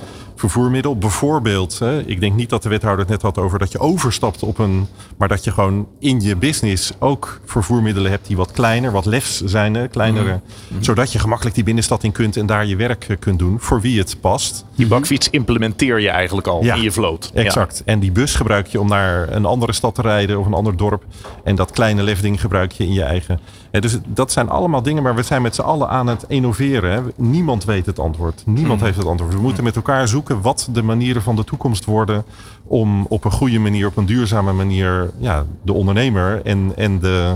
vervoermiddel. Bijvoorbeeld, hè, ik denk niet dat de wethouder het net had over dat je overstapt op een. Maar dat je gewoon in je business ook vervoermiddelen hebt die wat kleiner, wat lefs zijn, kleinere. Mm -hmm. Zodat je gemakkelijk die binnenstad in kunt en daar je werk kunt doen voor wie het past. Die bakfiets implementeer je eigenlijk al ja, in je vloot. Exact. Ja. En die bus gebruik je om naar een andere stad te rijden of een ander dorp. En dat kleine lefding gebruik je in je eigen. Ja, dus dat zijn allemaal dingen, maar we zijn met z'n allen aan het innoveren. Hè. Niemand weet het antwoord. Niemand mm. heeft het antwoord. We moeten met elkaar zoeken wat de manieren van de toekomst worden. Om op een goede manier, op een duurzame manier, ja, de ondernemer en, en, de,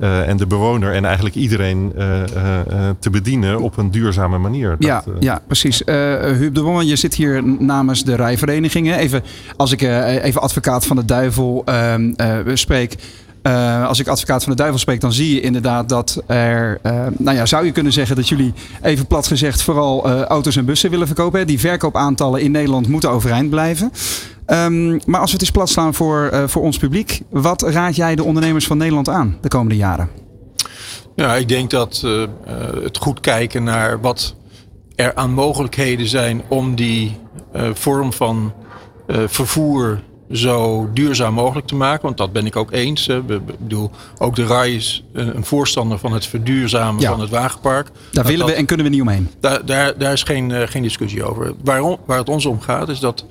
uh, en de bewoner en eigenlijk iedereen uh, uh, te bedienen op een duurzame manier. Dat, ja, ja, precies. Huub de Wongen, je zit hier namens de rijverenigingen. Even, als ik even advocaat van de duivel spreek. Uh, als ik advocaat van de duivel spreek, dan zie je inderdaad dat er, uh, nou ja, zou je kunnen zeggen dat jullie even plat gezegd vooral uh, auto's en bussen willen verkopen. Die verkoopaantallen in Nederland moeten overeind blijven. Um, maar als we het eens plat slaan voor, voor ons publiek, wat raad jij de ondernemers van Nederland aan de komende jaren? Ja, ik denk dat het goed kijken naar wat er aan mogelijkheden zijn om die vorm van vervoer zo duurzaam mogelijk te maken. Want dat ben ik ook eens. Ik bedoel, ook de RAI is een, voorstander van het verduurzamen ja. van het wagenpark. Daar dat, willen we en kunnen we niet omheen. Daar, daar, daar is geen, uh, geen discussie over. Waarom, waar het ons om gaat is dat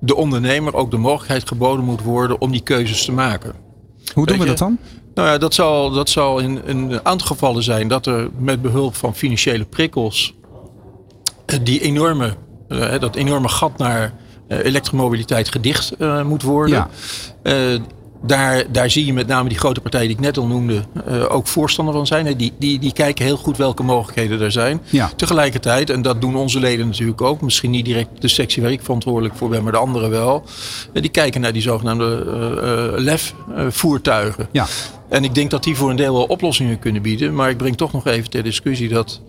de ondernemer ook de mogelijkheid geboden moet worden om die keuzes te maken. Hoe doen we dat dan? Nou ja, dat zal, dat zal in, in een aantal gevallen zijn dat er met behulp van financiële prikkels eh, die enorme, uh, dat enorme gat naar eh, elektromobiliteit gedicht uh, moet worden. Ja. Uh, daar, daar zie je met name die grote partijen die ik net al noemde ook voorstander van zijn. Die, die, die kijken heel goed welke mogelijkheden er zijn. Ja. Tegelijkertijd, en dat doen onze leden natuurlijk ook, misschien niet direct de sectie waar ik verantwoordelijk voor ben, maar de anderen wel. Die kijken naar die zogenaamde LEF-voertuigen. Ja. En ik denk dat die voor een deel wel oplossingen kunnen bieden. Maar ik breng toch nog even ter discussie dat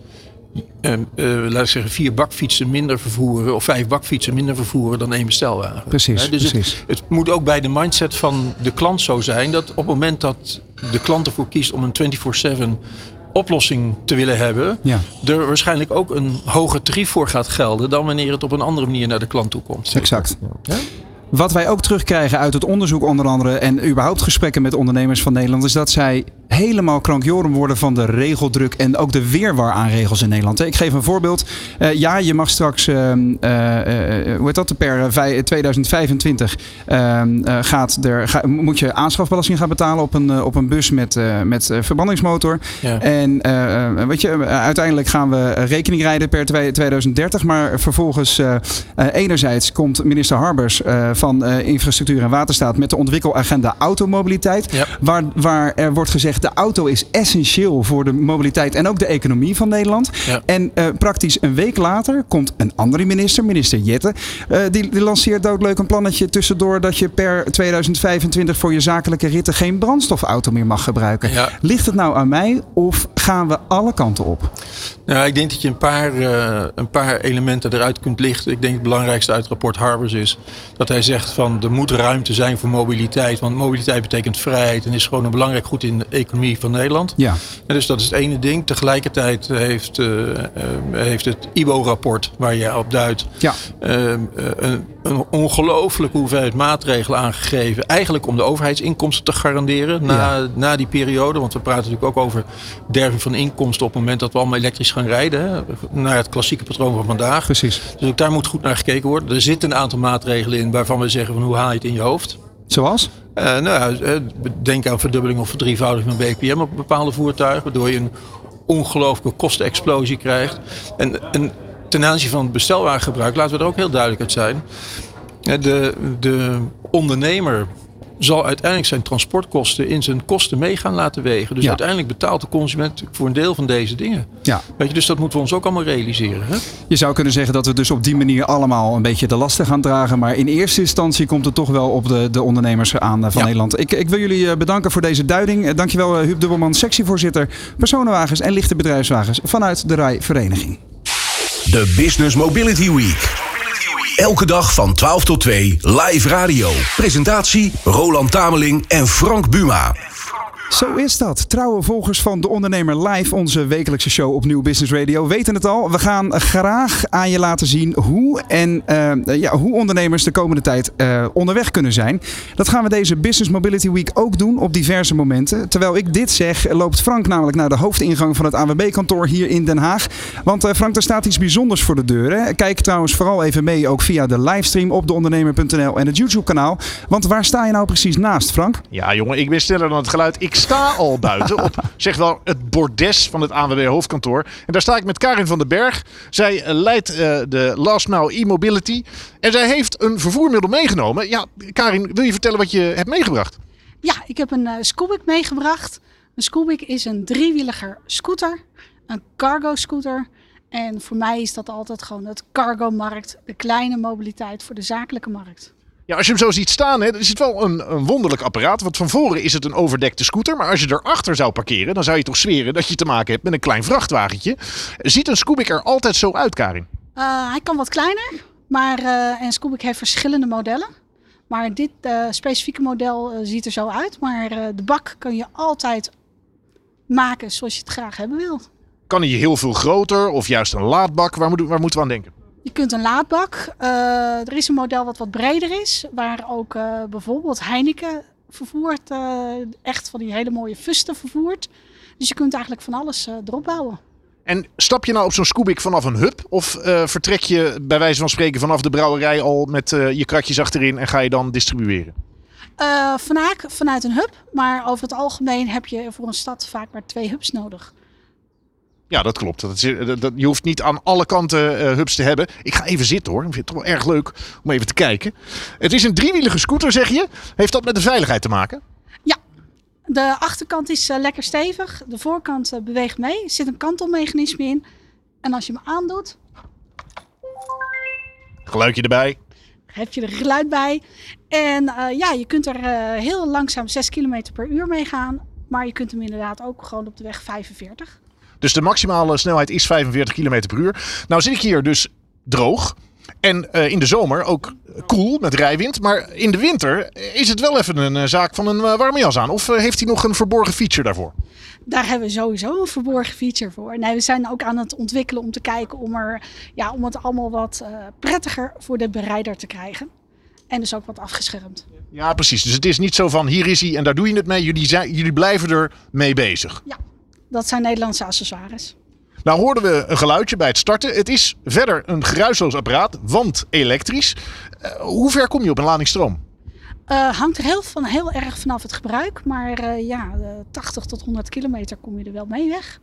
uh, uh, laat ik zeggen, vier bakfietsen minder vervoeren of vijf bakfietsen minder vervoeren dan één bestelwagen. Precies. dus precies. Het, het, moet ook bij de mindset van de klant zo zijn dat op het moment dat de klant ervoor kiest om een 24-7 oplossing te willen hebben, ja. er waarschijnlijk ook een hoger tarief voor gaat gelden dan wanneer het op een andere manier naar de klant toe komt. Exact. Ja? Wat wij ook terugkrijgen uit het onderzoek onder andere en überhaupt gesprekken met ondernemers van Nederland is dat zij helemaal krankjoren worden van de regeldruk en ook de weerwar aan regels in Nederland. Ik geef een voorbeeld. ja, je mag straks, ehm, hoe heet dat, per 2025 ehm, gaat er, ga, moet je aanschafbelasting gaan betalen op een, op een bus met, met verbrandingsmotor. Ja. En weet je, uiteindelijk gaan we rekening rijden per 2030, maar vervolgens enerzijds komt minister Harbers van Infrastructuur en Waterstaat met de ontwikkelagenda automobiliteit. Waar, waar er wordt gezegd de auto is essentieel voor de mobiliteit en ook de economie van Nederland. En uh, praktisch een week later komt een andere minister, minister Jette. Uh, die, die lanceert doodleuk een plannetje tussendoor dat je per 2025 voor je zakelijke ritten geen brandstofauto meer mag gebruiken. Ligt het nou aan mij of gaan we alle kanten op? Nou, ik denk dat je een paar, een paar elementen eruit kunt lichten. Ik denk het belangrijkste uit het rapport Harbers is dat hij zegt van er moet ruimte zijn voor mobiliteit. Want mobiliteit betekent vrijheid en is gewoon een belangrijk goed in de economie van Nederland. Ja. En dus dat is het ene ding. Tegelijkertijd heeft, uh, uh, heeft het IBO-rapport waar je op duidt ja. een, een ongelooflijke hoeveelheid maatregelen aangegeven. Eigenlijk om de overheidsinkomsten te garanderen na, na die periode. Want we praten natuurlijk ook over derving van inkomsten op het moment dat we allemaal elektrisch gaan rijden. Hè, naar het klassieke patroon van vandaag. Precies. Dus ook daar moet goed naar gekeken worden. Er zitten een aantal maatregelen in waarvan we zeggen van hoe haal je het in je hoofd. Zoals? Uh, nou ja, eh, denk aan verdubbeling of verdrievoudiging van BPM op bepaalde voertuigen. Waardoor je een ongelooflijke kostenexplosie krijgt. En, en ten aanzien van het bestelwagengebruik, laten we er ook heel duidelijk uit zijn. De, de ondernemer zal uiteindelijk zijn transportkosten in zijn kosten mee gaan laten wegen. Dus uiteindelijk betaalt de consument voor een deel van deze dingen. Ja. Weet je, dus dat moeten we ons ook allemaal realiseren. Hè? Je zou kunnen zeggen dat we dus op die manier allemaal een beetje de lasten gaan dragen. Maar in eerste instantie komt het toch wel op de, de ondernemers aan eh, van Nederland. Ik, ik wil jullie eh, bedanken voor deze duiding. Eh, dankjewel Huub Dubbelman, sectievoorzitter personenwagens en lichte bedrijfswagens vanuit de RAI Vereniging. De Business Mobility Week. Elke dag van 12 tot 2 live radio. Presentatie Roland Tameling en Frank Buma. Zo is dat. Trouwe volgers van De Ondernemer Live, onze wekelijkse show op Nieuw Business Radio, weten het al. We gaan graag aan je laten zien hoe en uh, ja, hoe ondernemers de komende tijd uh, onderweg kunnen zijn. Dat gaan we deze Business Mobility Week ook doen op diverse momenten. Terwijl ik dit zeg, loopt Frank namelijk naar de hoofdingang van het AWB-kantoor hier in Den Haag. Want uh, Frank, er staat iets bijzonders voor de deur. Hè? Kijk trouwens vooral even mee, ook via de livestream op deondernemer.nl en het YouTube-kanaal. Want waar sta je nou precies naast, Frank? Ja, jongen, ik ben sneller dan het geluid. Ik sta al buiten op, zeg wel, het bordes van het ANWB hoofdkantoor. En daar sta ik met Karin van den Berg. Zij eh, leidt uh, de Last Mile e-mobility. En zij heeft een vervoermiddel meegenomen. Ja, Karin, wil je vertellen wat je hebt meegebracht? Ja, ik heb een uh, Scoobic meegebracht. Een Scoobic is een driewieliger scooter. Een cargo scooter. En voor mij is dat altijd gewoon het cargo-markt. De kleine mobiliteit voor de zakelijke markt. Ja, als je hem zo ziet staan, hè, is het wel een, een wonderlijk apparaat. Want van voren is het een overdekte scooter. Maar als je erachter zou parkeren, dan zou je toch zweren dat je te maken hebt met een klein vrachtwagentje. Ziet een Scoobic er altijd zo uit, Karin? Uh, hij kan wat kleiner, maar uh, en Scoobic heeft verschillende modellen. Maar dit uh, specifieke model ziet er zo uit. Maar de bak kan je altijd maken zoals je het graag hebben wilt. Kan hij heel veel groter of juist een laadbak? Waar, moet, waar moeten we aan denken? Je kunt een laadbak. Uh, er is een model wat wat breder is, waar ook uh, bijvoorbeeld Heineken vervoert. Uh, echt van die hele mooie fusten vervoert. Dus je kunt eigenlijk van alles erop bouwen. En stap je nou op zo'n Scoobic vanaf een hub? Of vertrek je bij wijze van spreken vanaf de brouwerij al met je kratjes achterin en ga je dan distribueren? vaak vanuit een hub, maar over het algemeen heb je voor een stad vaak maar twee hubs nodig. Ja, dat klopt. Dat is, dat, je hoeft niet aan alle kanten uh, hubs te hebben. Ik ga even zitten hoor. Ik vind het toch wel erg leuk om even te kijken. Het is een driewielige scooter, zeg je. Heeft dat met de veiligheid te maken? Ja. De achterkant is uh, lekker stevig. De voorkant uh, beweegt mee. Er zit een kantelmechanisme in. En als je hem aandoet... Geluidje erbij. Heb je er geluid bij. En ja, je kunt er heel langzaam 6 km per uur mee gaan. Maar je kunt hem inderdaad ook gewoon op de weg 45. Dus de maximale snelheid is 45 km per uur. Nou zit ik hier dus droog. En uh, in de zomer ook koel met rijwind. Maar in de winter is het wel even een uh, zaak van een uh, warme jas aan. Of heeft hij nog een verborgen feature daarvoor? Daar hebben we sowieso een verborgen feature voor. Nee, we zijn ook aan het ontwikkelen om te kijken om, er, ja, om het allemaal wat prettiger voor de bereider te krijgen. En dus ook wat afgeschermd. Ja, precies. Dus het is niet zo van hier is hij en daar doe je het mee. Jullie, zijn, jullie blijven er mee bezig. Ja, dat zijn Nederlandse accessoires. Nou hoorden we een geluidje bij het starten. Het is verder een geruisloos apparaat, want elektrisch. Uh, hoe ver kom je op een lading stroom? Uh, hangt er heel, van, heel erg vanaf het gebruik. Maar uh, ja, 80 tot 100 kilometer kom je er wel mee weg.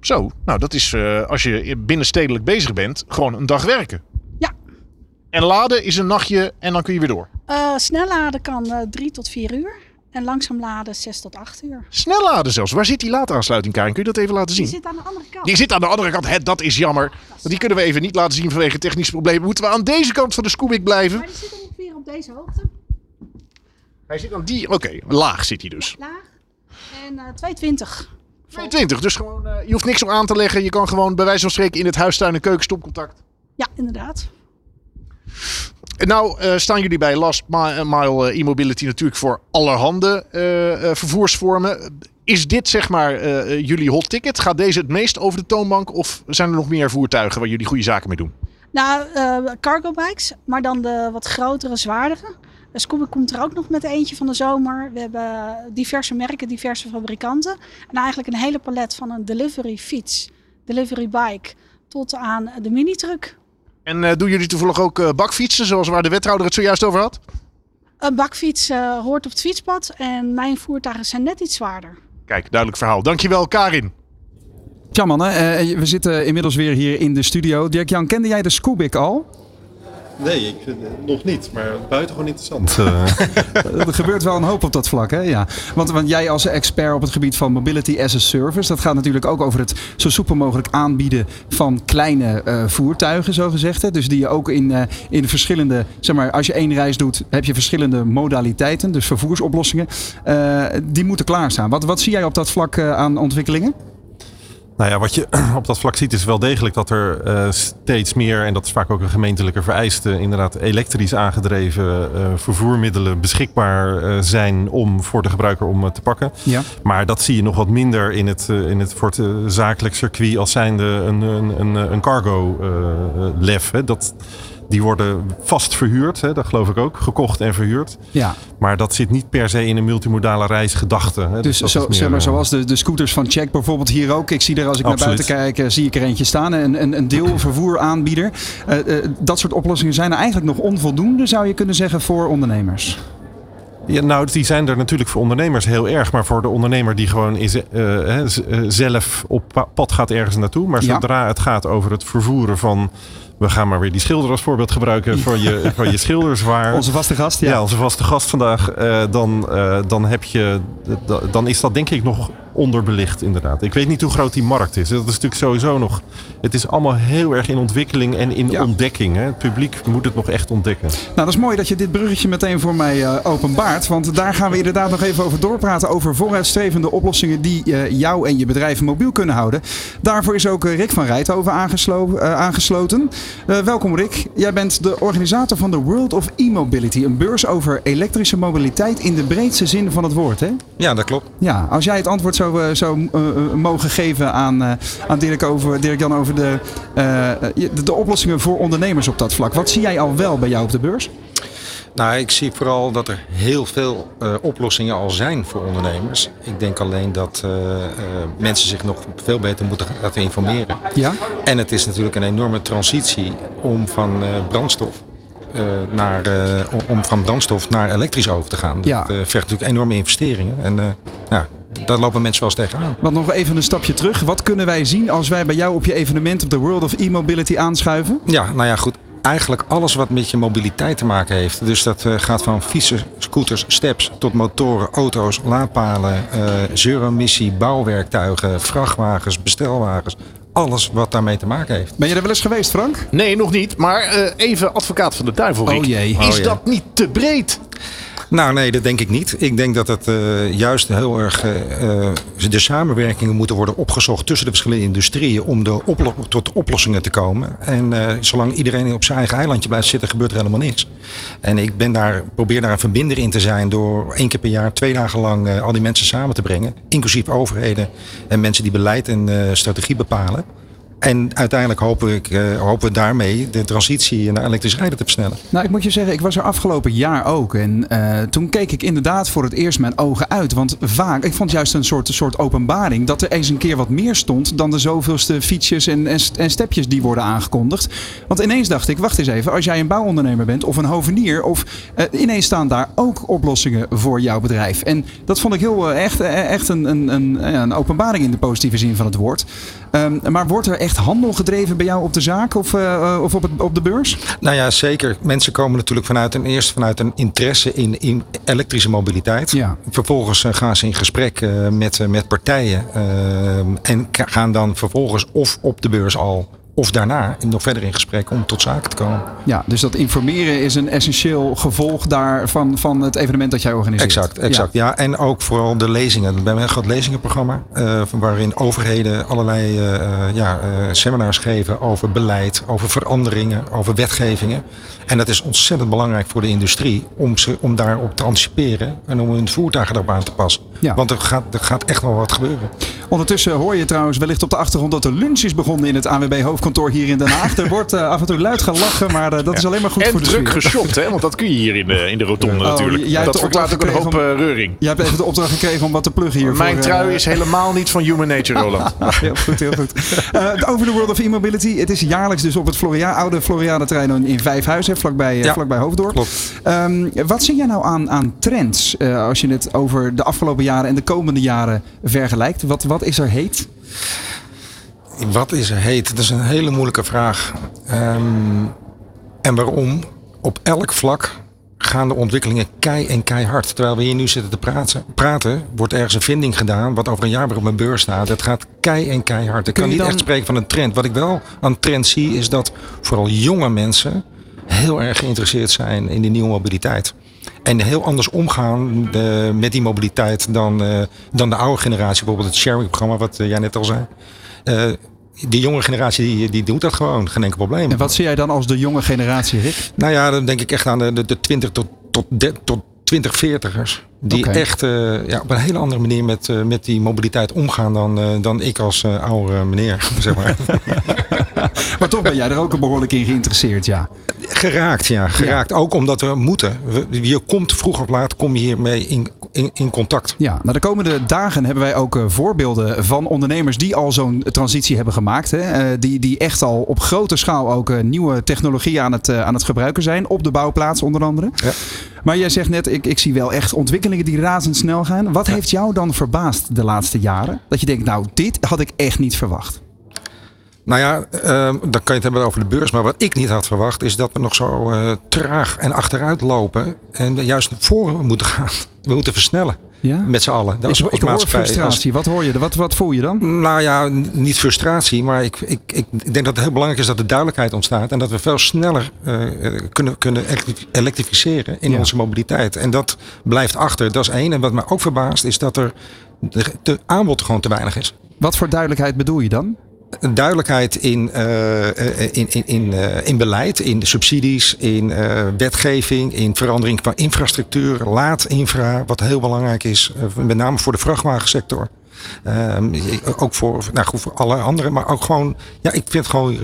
Zo, nou dat is als je binnenstedelijk bezig bent, gewoon een dag werken. Ja. En laden is een nachtje en dan kun je weer door. snel laden kan 3 tot 4 uur. En langzaam laden 6 tot 8 uur. Snel laden zelfs. Waar zit die laadaansluiting, Karin? Kun je dat even laten zien? Die zit aan de andere kant. Die zit aan de andere kant. Het, dat is jammer. Want die kunnen we even niet laten zien vanwege technische problemen. Moeten we aan deze kant van de Scoobic blijven? Maar die zit ongeveer op deze hoogte. Hij zit aan die... Oké, laag zit hij dus. Laag. En uh, 220. 220. Dus gewoon, uh, je hoeft niks op aan te leggen. Je kan gewoon bij wijze van spreken in het huistuin en keuken stopcontact. Ja, inderdaad. Nou uh, staan jullie bij Last Mile e-mobility natuurlijk voor allerhande vervoersvormen. Is dit zeg maar jullie hot ticket? Gaat deze het meest over de toonbank? Of zijn er nog meer voertuigen waar jullie goede zaken mee doen? Nou, cargo bikes, maar dan de wat grotere, zwaardere. Scooby komt er ook nog met eentje van de zomer. We hebben diverse merken, diverse fabrikanten. En eigenlijk een hele palet van een delivery fiets, delivery bike, tot aan de mini-truck. En uh, doen jullie toevallig ook uh, bakfietsen, zoals waar de wethouder het zojuist over had? Een bakfiets uh, hoort op het fietspad en mijn voertuigen zijn net iets zwaarder. Kijk, duidelijk verhaal. Dankjewel, Karin. Tja mannen, we zitten inmiddels weer hier in de studio. Dirk-Jan, kende jij de Scoobic al? Nee, ik het nog niet, maar buitengewoon interessant. er gebeurt wel een hoop op dat vlak, hè? Ja. Want, want jij als expert op het gebied van mobility as a service, dat gaat natuurlijk ook over het zo soepel mogelijk aanbieden van kleine uh, voertuigen, zo gezegd. Dus die je ook in, in verschillende, zeg maar, als je één reis doet, heb je verschillende modaliteiten, dus vervoersoplossingen. Die moeten klaarstaan. Wat, wat zie jij op dat vlak aan ontwikkelingen? Nou ja, wat je op dat vlak ziet is wel degelijk dat er uh, steeds meer, en dat is vaak ook een gemeentelijke vereiste, inderdaad elektrisch aangedreven uh, vervoermiddelen beschikbaar uh, zijn om voor de gebruiker om te pakken. Ja. Maar dat zie je nog wat minder in het, in het voor het zakelijk circuit als zijnde een, een, een, een cargo lef. Hè. Dat, die worden vast verhuurd, hè, dat geloof ik ook. Gekocht en verhuurd. Ja. Maar dat zit niet per se in een multimodale reisgedachte. Hè. Dus, dus zo, zeg maar, zoals de, de scooters van Check bijvoorbeeld hier ook. Ik zie er als ik Absoluut. naar buiten kijk, zie ik er eentje staan. Een, een, een deelvervoeraanbieder. Uh, uh, dat soort oplossingen zijn er eigenlijk nog onvoldoende, zou je kunnen zeggen, voor ondernemers. Ja, nou, die zijn er natuurlijk voor ondernemers heel erg. Maar voor de ondernemer die gewoon is, uh, zelf op pad gaat ergens naartoe. Maar zodra ja. het gaat over het vervoeren van we gaan maar weer die schilder als voorbeeld gebruiken voor je, voor je schilderswaar. Onze vaste gast, ja. ja onze vaste gast vandaag. Uh, dan, uh, dan, heb je, dan is dat denk ik nog onderbelicht inderdaad. Ik weet niet hoe groot die markt is. Dat is natuurlijk sowieso nog... Het is allemaal heel erg in ontwikkeling en in ja. ontdekking. Hè? Het publiek moet het nog echt ontdekken. Nou, dat is mooi dat je dit bruggetje meteen voor mij uh, openbaart. Want daar gaan we inderdaad nog even over doorpraten. Over vooruitstrevende oplossingen die uh, jou en je bedrijf mobiel kunnen houden. Daarvoor is ook Rick van Rijthoven aangeslo uh, aangesloten. welkom Rick. Jij bent de organisator van de World of E-Mobility. Een beurs over elektrische mobiliteit in de breedste zin van het woord, hè? Ja, dat klopt. Ja, als jij het antwoord zou, zou uh, mogen geven aan, uh, aan Dirk, over, Dirk Jan over de, de, de oplossingen voor ondernemers op dat vlak. Wat zie jij al wel bij jou op de beurs? Nou, ik zie vooral dat er heel veel uh, oplossingen al zijn voor ondernemers. Ik denk alleen dat uh, uh, mensen zich nog veel beter moeten laten informeren. Ja? En het is natuurlijk een enorme transitie om van brandstof naar, om van brandstof naar elektrisch over te gaan. Ja. Dat vergt natuurlijk enorme investeringen. En ja, daar lopen mensen wel eens tegenaan. Want nog even een stapje terug. Wat kunnen wij zien als wij bij jou op je evenement op de World of E-Mobility aanschuiven? Ja, nou ja, goed. Eigenlijk alles wat met je mobiliteit te maken heeft. Dus dat uh, gaat van fietsen, scooters, steps tot motoren, auto's, laadpalen, uh, zero-emissie, bouwwerktuigen, vrachtwagens, bestelwagens alles wat daarmee te maken heeft. Ben je er wel eens geweest, Frank? Nee, nog niet. Maar uh, even advocaat van de duivel, Rick. Oh jee. Is oh jee. dat niet te breed? Nou, nee, dat denk ik niet. Ik denk dat het uh, juist heel erg uh, de samenwerkingen moeten worden opgezocht tussen de verschillende industrieën om tot oplossingen te komen. En zolang iedereen op zijn eigen eilandje blijft zitten, gebeurt er helemaal niks. En ik ben daar, probeer daar een verbinder in te zijn door één keer per jaar, twee dagen lang al die mensen samen te brengen. Inclusief overheden en mensen die beleid en strategie bepalen En uiteindelijk uh, hopen we daarmee de transitie naar elektrisch rijden te versnellen. Nou, ik moet je zeggen, ik was er afgelopen jaar ook. En uh, toen keek ik inderdaad voor het eerst mijn ogen uit. Want vaak, ik vond juist een soort, soort openbaring dat er eens een keer wat meer stond dan de zoveelste fietsjes en, en, stepjes die worden aangekondigd. Want ineens dacht ik, wacht eens even, als jij een bouwondernemer bent of een hovenier, of uh, ineens staan daar ook oplossingen voor jouw bedrijf. En dat vond ik heel echt, echt een, een, een, een openbaring in de positieve zin van het woord. Um, maar wordt er echt handel gedreven bij jou op de zaak of, uh, of op, het, op de beurs? Nou ja, zeker. Mensen komen natuurlijk vanuit een eerst vanuit een interesse in, in elektrische mobiliteit. Ja. Vervolgens uh, gaan ze in gesprek met, met partijen ehm, en gaan dan vervolgens of op de beurs al of daarna nog verder in gesprek om tot zaken te komen. Ja, dus dat informeren is een essentieel gevolg daarvan van het evenement dat jij organiseert. Exact, exact. Ja, ja en ook vooral de lezingen. We hebben een groot lezingenprogramma uh, waarin overheden allerlei uh, ja, uh, seminars geven over beleid, over veranderingen, over wetgevingen. En dat is ontzettend belangrijk voor de industrie om, ze, om daarop te anticiperen en om hun voertuigen daarop aan te passen. Ja. Want er gaat, er gaat echt wel wat gebeuren. Ondertussen hoor je trouwens wellicht op de achtergrond dat de lunch is begonnen in het AWB hoofdkantoor hier in Den Haag. Er wordt uh, af en toe luid gelachen, maar uh, dat is alleen maar goed en voor de druk geshopt, hè? want dat kun je hier in de, in de rotonde oh, natuurlijk. Jij dat verklaart ook een hoop uh, reuring. Jij hebt even de opdracht gekregen om wat te pluggen hier. Mijn voor, trui is helemaal niet van Human Nature, Roland. heel goed, heel goed. over de World of E-Mobility. Het is jaarlijks dus op het Floria, oude Floriade-terrein in Vijfhuizen, vlakbij, ja. vlakbij Hoofddorp. Klopt. Um, wat zie jij nou aan, aan trends als je het over de afgelopen jaren en de komende jaren vergelijkt? Wat, wat is er heet? Wat is er heet? Dat is een hele moeilijke vraag. Um, en waarom? Op elk vlak gaan de ontwikkelingen kei en keihard. Terwijl we hier nu zitten te praten, praten wordt ergens een vinding gedaan wat over een jaar weer op mijn beurs staat. Het gaat kei en keihard. Ik kan niet dan... echt spreken van een trend. Wat ik wel aan trend zie is dat vooral jonge mensen heel erg geïnteresseerd zijn in de nieuwe mobiliteit. En heel anders omgaan uh, met die mobiliteit dan, uh, dan de oude generatie. Bijvoorbeeld het sharing-programma, wat uh, jij net al zei. die jonge generatie die, die doet dat gewoon, geen enkel probleem. En wat zie jij dan als de jonge generatie, Rick? Nou ja, dan denk ik echt aan de, de, de 20 tot, tot, de, tot 20-40ers. Die okay. echt uh, ja, op een hele andere manier met, uh, met die mobiliteit omgaan dan, uh, dan ik als oude meneer. Zeg maar. maar toch ben jij er ook een behoorlijk in geïnteresseerd, ja. Geraakt, ja. Geraakt. Ja. Ook omdat we moeten. Je komt vroeg of laat kom je hiermee in, in, in contact. Ja, nou de komende dagen hebben wij ook voorbeelden van ondernemers die al zo'n transitie hebben gemaakt. Hè? die, die echt al op grote schaal ook nieuwe technologie aan het, aan het gebruiken zijn. Op de bouwplaats onder andere. Ja. Maar jij zegt net, ik, ik zie wel echt ontwikkelingen die razendsnel gaan. Wat ja. heeft jou dan verbaasd de laatste jaren? Dat je denkt, nou, dit had ik echt niet verwacht. Nou ja, uh, dan kan je het hebben over de beurs. Maar wat ik niet had verwacht is dat we nog zo uh, traag en achteruit lopen. En juist naar voren moeten gaan. We moeten versnellen. Ja? Met z'n allen. Dat is ik hoor frustratie. Wat hoor je? Wat, wat voel je dan? Nou ja, niet frustratie. Maar ik, ik, ik denk dat het heel belangrijk is dat er duidelijkheid ontstaat. En dat we veel sneller uh, kunnen, kunnen elektrificeren in ja. onze mobiliteit. En dat blijft achter. Dat is één. En wat me ook verbaast is dat er de, de aanbod gewoon te weinig is. Wat voor duidelijkheid bedoel je dan? Duidelijkheid in, uh, in, in, in, uh, in beleid, in subsidies, in uh, wetgeving, in verandering van infrastructuur, laadinfra, wat heel belangrijk is, met name voor de vrachtwagensector. Um, ook voor, nou goed, voor alle anderen, maar ook gewoon, ja, ik vind het gewoon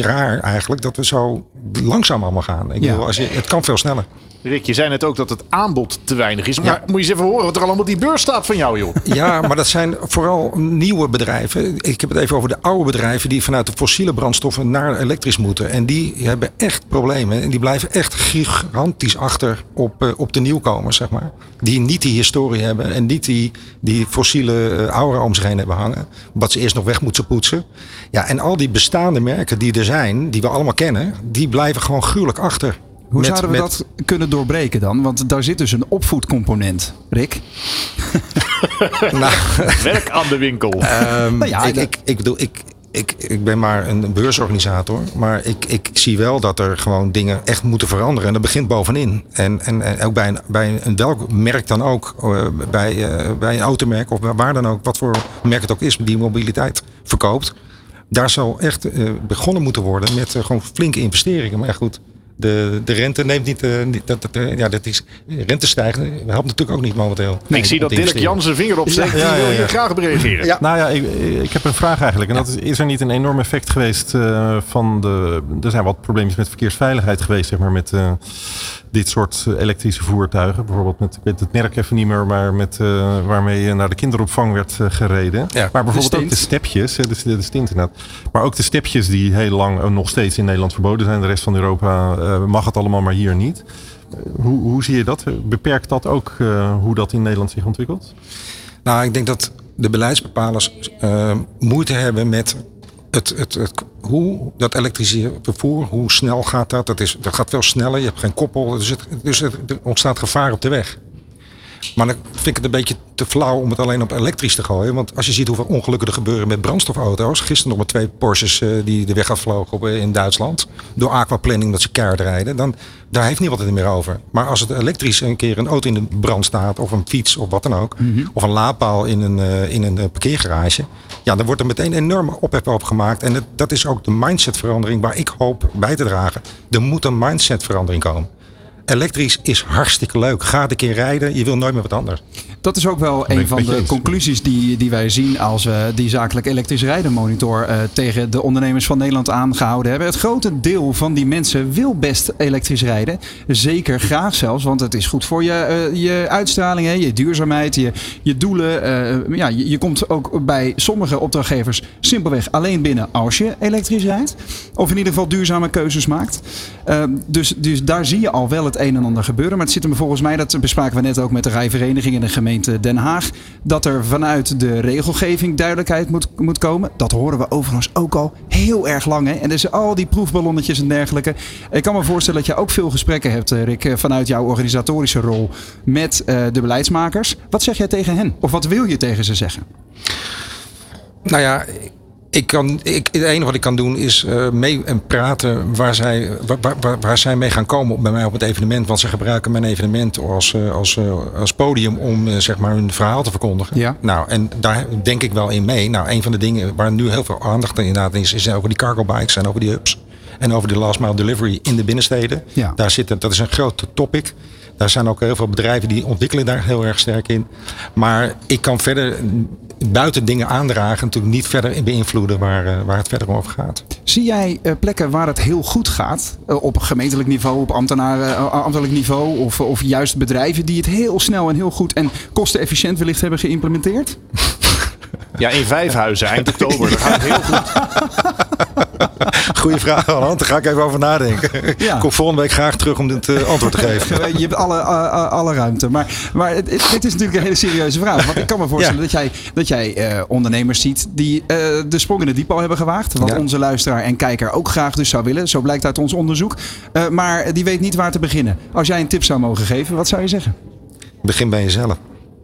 raar eigenlijk dat we zo langzaam allemaal gaan. Ik Ja. bedoel, als je, het kan veel sneller. Rick, je zei net ook dat het aanbod te weinig is. Maar moet je eens even horen wat er allemaal op die beurs staat van jou, joh. Ja, maar dat zijn vooral nieuwe bedrijven. Ik heb het even over de oude bedrijven die vanuit de fossiele brandstoffen naar elektrisch moeten. En die hebben echt problemen. En die blijven echt gigantisch achter op, uh, op de nieuwkomers, zeg maar. Die niet die historie hebben en niet die, die fossiele uh, aura om zich heen hebben hangen. Wat ze eerst nog weg moeten poetsen. Ja, en al die bestaande merken die er zijn, die we allemaal kennen, die blijven gewoon gruwelijk achter. Hoe Met- zouden we met- dat kunnen doorbreken dan? Want daar zit dus een opvoedcomponent, Rick. Nou, Werk aan de winkel. Ehm, Nou ja, ik, ik, ik bedoel, ik, ik, ik ben maar een beursorganisator. Maar ik, ik zie wel dat er gewoon dingen echt moeten veranderen. En dat begint bovenin. En, en, en ook bij een, bij een welk merk dan ook. eh, bij, eh, bij een automerk of waar dan ook. Wat voor merk het ook is die mobiliteit verkoopt. Daar zal echt eh, begonnen moeten worden met gewoon flinke investeringen. Maar ja, goed, de, de rente neemt niet. Uh, dat, dat, uh, ja, dat is, rente stijgen helpt natuurlijk ook niet momenteel. Nee, ik zie dat Dirk Jan zijn vinger opsteekt. Ja, ja, wil je graag op reageren. Ja. Nou ja, ik, ik heb een vraag eigenlijk. En dat is, is er niet een enorm effect geweest uh, van de. Er zijn wat problemen met verkeersveiligheid geweest, zeg maar, met dit soort elektrische voertuigen. Bijvoorbeeld met, ik weet het merk even niet meer, maar met, uh, waarmee je naar de kinderopvang werd uh, gereden. Ja, maar bijvoorbeeld ook de stepjes, de, de, de stint inderdaad. Maar ook de stepjes die heel lang uh, nog steeds in Nederland verboden zijn. De rest van Europa mag het allemaal, maar hier niet. hoe, hoe zie je dat? Beperkt dat ook hoe dat in Nederland zich ontwikkelt? Nou, ik denk dat de beleidsbepalers moeite hebben met het, het, het, hoe dat elektrische vervoer, hoe snel gaat dat? Dat, is, dat gaat veel sneller, je hebt geen koppel, dus, dus er ontstaat gevaar op de weg. Maar dan vind ik het een beetje te flauw om het alleen op elektrisch te gooien. Want als je ziet hoeveel ongelukken er gebeuren met brandstofauto's. Gisteren nog met twee Porsches uh, die de weg afvlogen op, uh, in Duitsland. Door aquaplanning dat ze keihard rijden. Dan, daar heeft niemand het meer over. Maar als het elektrisch een keer een auto in de brand staat. Of een fiets of wat dan ook. Mhm. Of een laadpaal in een, uh, in een parkeergarage. Ja, dan wordt er meteen enorme ophef op gemaakt. En het, dat is ook de mindsetverandering waar ik hoop bij te dragen. Er moet een mindsetverandering komen elektrisch is hartstikke leuk. Ga een keer rijden, je wil nooit meer wat anders. Dat is ook wel een van de conclusies die, die wij zien als we die zakelijk elektrisch rijden monitor uh, tegen de ondernemers van Nederland aangehouden hebben. Het grote deel van die mensen wil best elektrisch rijden. Zeker graag zelfs, want het is goed voor je, uh, je uitstraling, hè, je duurzaamheid, je, je doelen. Uh, ja, je, je, komt ook bij sommige opdrachtgevers simpelweg alleen binnen als je elektrisch rijdt. Of in ieder geval duurzame keuzes maakt. dus, dus daar zie je al wel het een en ander gebeuren. Maar het zit er volgens mij, dat bespraken we net ook met de rijvereniging in de gemeente Den Haag, dat er vanuit de regelgeving duidelijkheid moet, moet komen. Dat horen we overigens ook al heel erg lang. Hè? En dus al die proefballonnetjes en dergelijke. Ik kan me voorstellen dat je ook veel gesprekken hebt, eh, Rick, eh, vanuit jouw organisatorische rol met uh, de beleidsmakers. Wat zeg jij tegen hen? Of wat wil je tegen ze zeggen? Nou ja, ik kan, ik, het enige wat ik kan doen is uh, mee en praten waar zij, waar, waar, waar, zij mee gaan komen bij mij op het evenement. Want ze gebruiken mijn evenement als, uh, als, uh, als podium om zeg maar hun verhaal te verkondigen. Ja. Nou, en daar denk ik wel in mee. Nou, een van de dingen waar nu heel veel aandacht inderdaad is, is over die cargo bikes en over die hubs. En over de last mile delivery in de binnensteden. Ja. Daar zit, dat is een groot topic. Daar zijn ook heel veel bedrijven die ontwikkelen daar heel erg sterk in. Maar ik kan verder buiten dingen aandragen natuurlijk niet verder beïnvloeden waar, eh, waar het verder over gaat. Zie jij uh, plekken waar het heel goed gaat? Uh, op gemeentelijk niveau, op ambtenaren, ambtelijk niveau of, of juist bedrijven die het heel snel en heel goed en kostenefficiënt wellicht hebben geïmplementeerd? Ja, in Vijfhuizen, eind oktober. Dat gaat heel goed. Goeie vraag, Roland. Daar ga ik even over nadenken. Ja. Ik kom volgende week graag terug om dit uh, antwoord te geven. Je hebt alle, uh, alle ruimte. Maar, maar het, dit is natuurlijk een hele serieuze vraag. Want ik kan me voorstellen dat jij, dat jij uh, ondernemers ziet die de sprong in het diep al hebben gewaagd. Wat onze luisteraar en kijker ook graag dus zou willen. Zo blijkt uit ons onderzoek. maar die weet niet waar te beginnen. Als jij een tip zou mogen geven, wat zou je zeggen? Begin bij jezelf.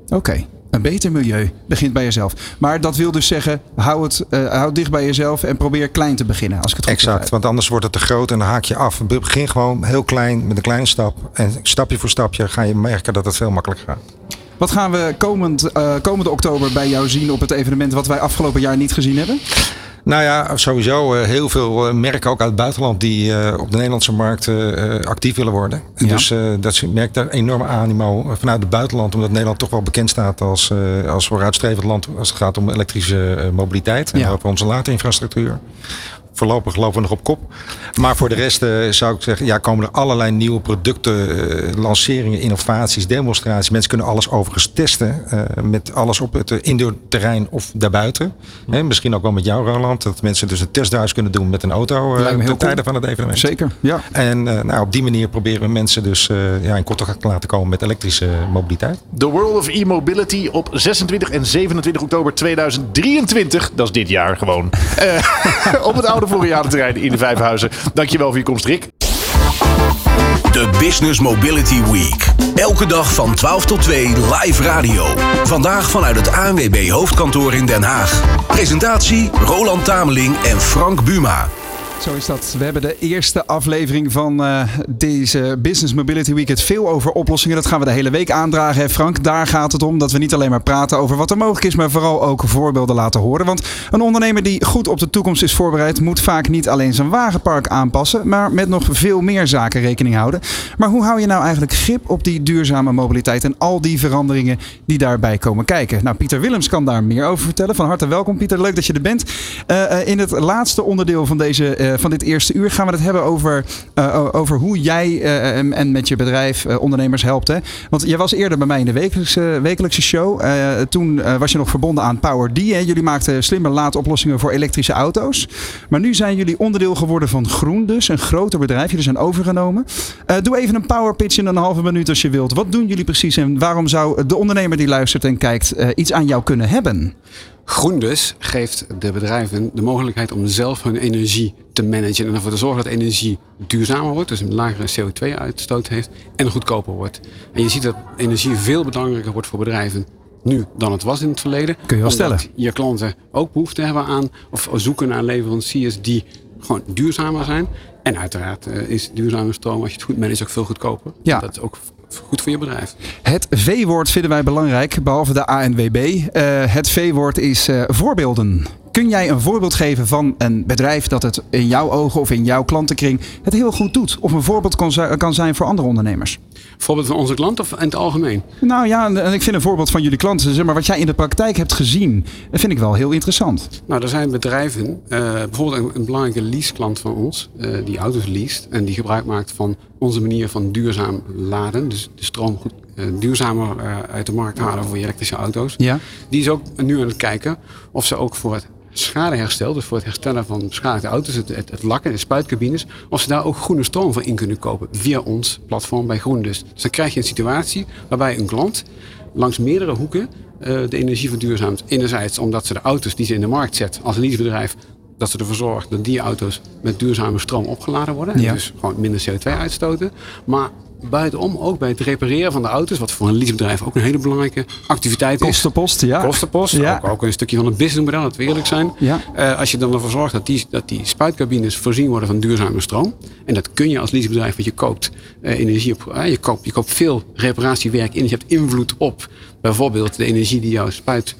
Oké. Een beter milieu begint bij jezelf. Maar dat wil dus zeggen, hou het, uh, hou dicht bij jezelf en probeer klein te beginnen. Als ik het exact, want anders wordt het te groot en dan haak je af. Begin gewoon heel klein met een kleine stap. En stapje voor stapje ga je merken dat het veel makkelijker gaat. Wat gaan we komend, uh, komende oktober bij jou zien op het evenement wat wij afgelopen jaar niet gezien hebben? Nou ja, sowieso uh, heel veel uh, merken ook uit het buitenland die uh, op de Nederlandse markt actief willen worden. Ja. Dus dat merkt daar enorme animo vanuit het buitenland, omdat Nederland toch wel bekend staat als, als vooruitstrevend land als het gaat om elektrische mobiliteit en ja. over onze laterinfrastructuur voorlopig lopen we nog op kop. Maar voor de rest uh, zou ik zeggen, ja, komen er allerlei nieuwe producten, uh, lanceringen, innovaties, demonstraties. Mensen kunnen alles overigens testen. Uh, met alles op het indoorterrein of daarbuiten. Hè, misschien ook wel met jou, Roland. Dat mensen dus een testduis kunnen doen met een auto ten tijde van het evenement. Zeker, ja. En nou, op die manier proberen we mensen dus ja, in contact te laten komen met elektrische mobiliteit. The World of E-Mobility op 26 en 27 oktober 2023. Dat is dit jaar gewoon. op het oude te rijden in de Vijfhuizen. Dankjewel voor je komst, Rick. De Business Mobility Week. Elke dag van 12 tot 2 live radio. Vandaag vanuit het ANWB hoofdkantoor in Den Haag. Presentatie Roland Tameling en Frank Buma. Zo is dat. We hebben de eerste aflevering van uh, deze Business Mobility Week. Het veel over oplossingen. Dat gaan we de hele week aandragen. Hè Frank, daar gaat het om dat we niet alleen maar praten over wat er mogelijk is, maar vooral ook voorbeelden laten horen. Want een ondernemer die goed op de toekomst is voorbereid, moet vaak niet alleen zijn wagenpark aanpassen, maar met nog veel meer zaken rekening houden. Maar hoe hou je nou eigenlijk grip op die duurzame mobiliteit en al die veranderingen die daarbij komen kijken? Nou, Pieter Willems kan daar meer over vertellen. Van harte welkom, Pieter. Leuk dat je er bent. Uh, uh, in het laatste onderdeel van deze van dit eerste uur gaan we het hebben over, uh, over hoe jij uh, en met je bedrijf ondernemers helpt. Hè? Want jij was eerder bij mij in de wekelijkse, wekelijkse show. toen was je nog verbonden aan Power D. Hè? Jullie maakten slimme laadoplossingen voor elektrische auto's. Maar nu zijn jullie onderdeel geworden van Groen dus. Een groter bedrijf. Jullie zijn overgenomen. doe even een power pitch in een halve minuut als je wilt. Wat doen jullie precies en waarom zou de ondernemer die luistert en kijkt iets aan jou kunnen hebben? Groendus geeft de bedrijven de mogelijkheid om zelf hun energie te managen en ervoor te zorgen dat energie duurzamer wordt, dus een lagere CO2-uitstoot heeft en goedkoper wordt. En je ziet dat energie veel belangrijker wordt voor bedrijven nu dan het was in het verleden. Kun je wel stellen. Je klanten ook behoefte hebben aan of zoeken naar leveranciers die gewoon duurzamer zijn. En uiteraard is duurzame stroom, als je het goed managt, ook veel goedkoper. Ja. Dat ook goed voor je bedrijf. Het V-woord vinden wij belangrijk, behalve de ANWB. Uh, het V-woord is uh, voorbeelden. Kun jij een voorbeeld geven van een bedrijf dat het in jouw ogen of in jouw klantenkring het heel goed doet? Of een voorbeeld kan zijn voor andere ondernemers? Voorbeeld van onze klant of in het algemeen? Nou ja, en ik vind een voorbeeld van jullie klanten, zeg maar wat jij in de praktijk hebt gezien, dat vind ik wel heel interessant. Nou, er zijn bedrijven, uh, bijvoorbeeld een, een, belangrijke leaseklant van ons, uh, die auto's leest en die gebruik maakt van onze manier van duurzaam laden. Dus de stroom goed uh, duurzamer uit de markt halen voor je elektrische auto's. Ja. Die is ook nu aan het kijken of ze ook voor het schadeherstel, dus voor het herstellen van beschadigde auto's, het, het, het, lakken, de spuitcabines, of ze daar ook groene stroom voor in kunnen kopen via ons platform bij GroenDus. Dus dan krijg je een situatie waarbij een klant langs meerdere hoeken uh, de energie verduurzaamt. Enerzijds omdat ze de auto's die ze in de markt zet als leasebedrijf, dat ze ervoor zorgt dat die auto's met duurzame stroom opgeladen worden. Ja. En dus gewoon minder CO2 uitstoten. Maar buitenom ook bij het repareren van de auto's, wat voor een leasebedrijf ook een hele belangrijke activiteit is. Kostenpost, ja. Kostenpost, ja. ook, ook, een stukje van het businessmodel, dat we eerlijk zijn. Ja. Uh, als je dan ervoor zorgt dat die, dat die spuitcabines voorzien worden van duurzame stroom. En dat kun je als leasebedrijf, want je koopt uh, energie op, uh, je, koopt, je koopt veel reparatiewerk in. Je hebt invloed op bijvoorbeeld de energie die jouw spuit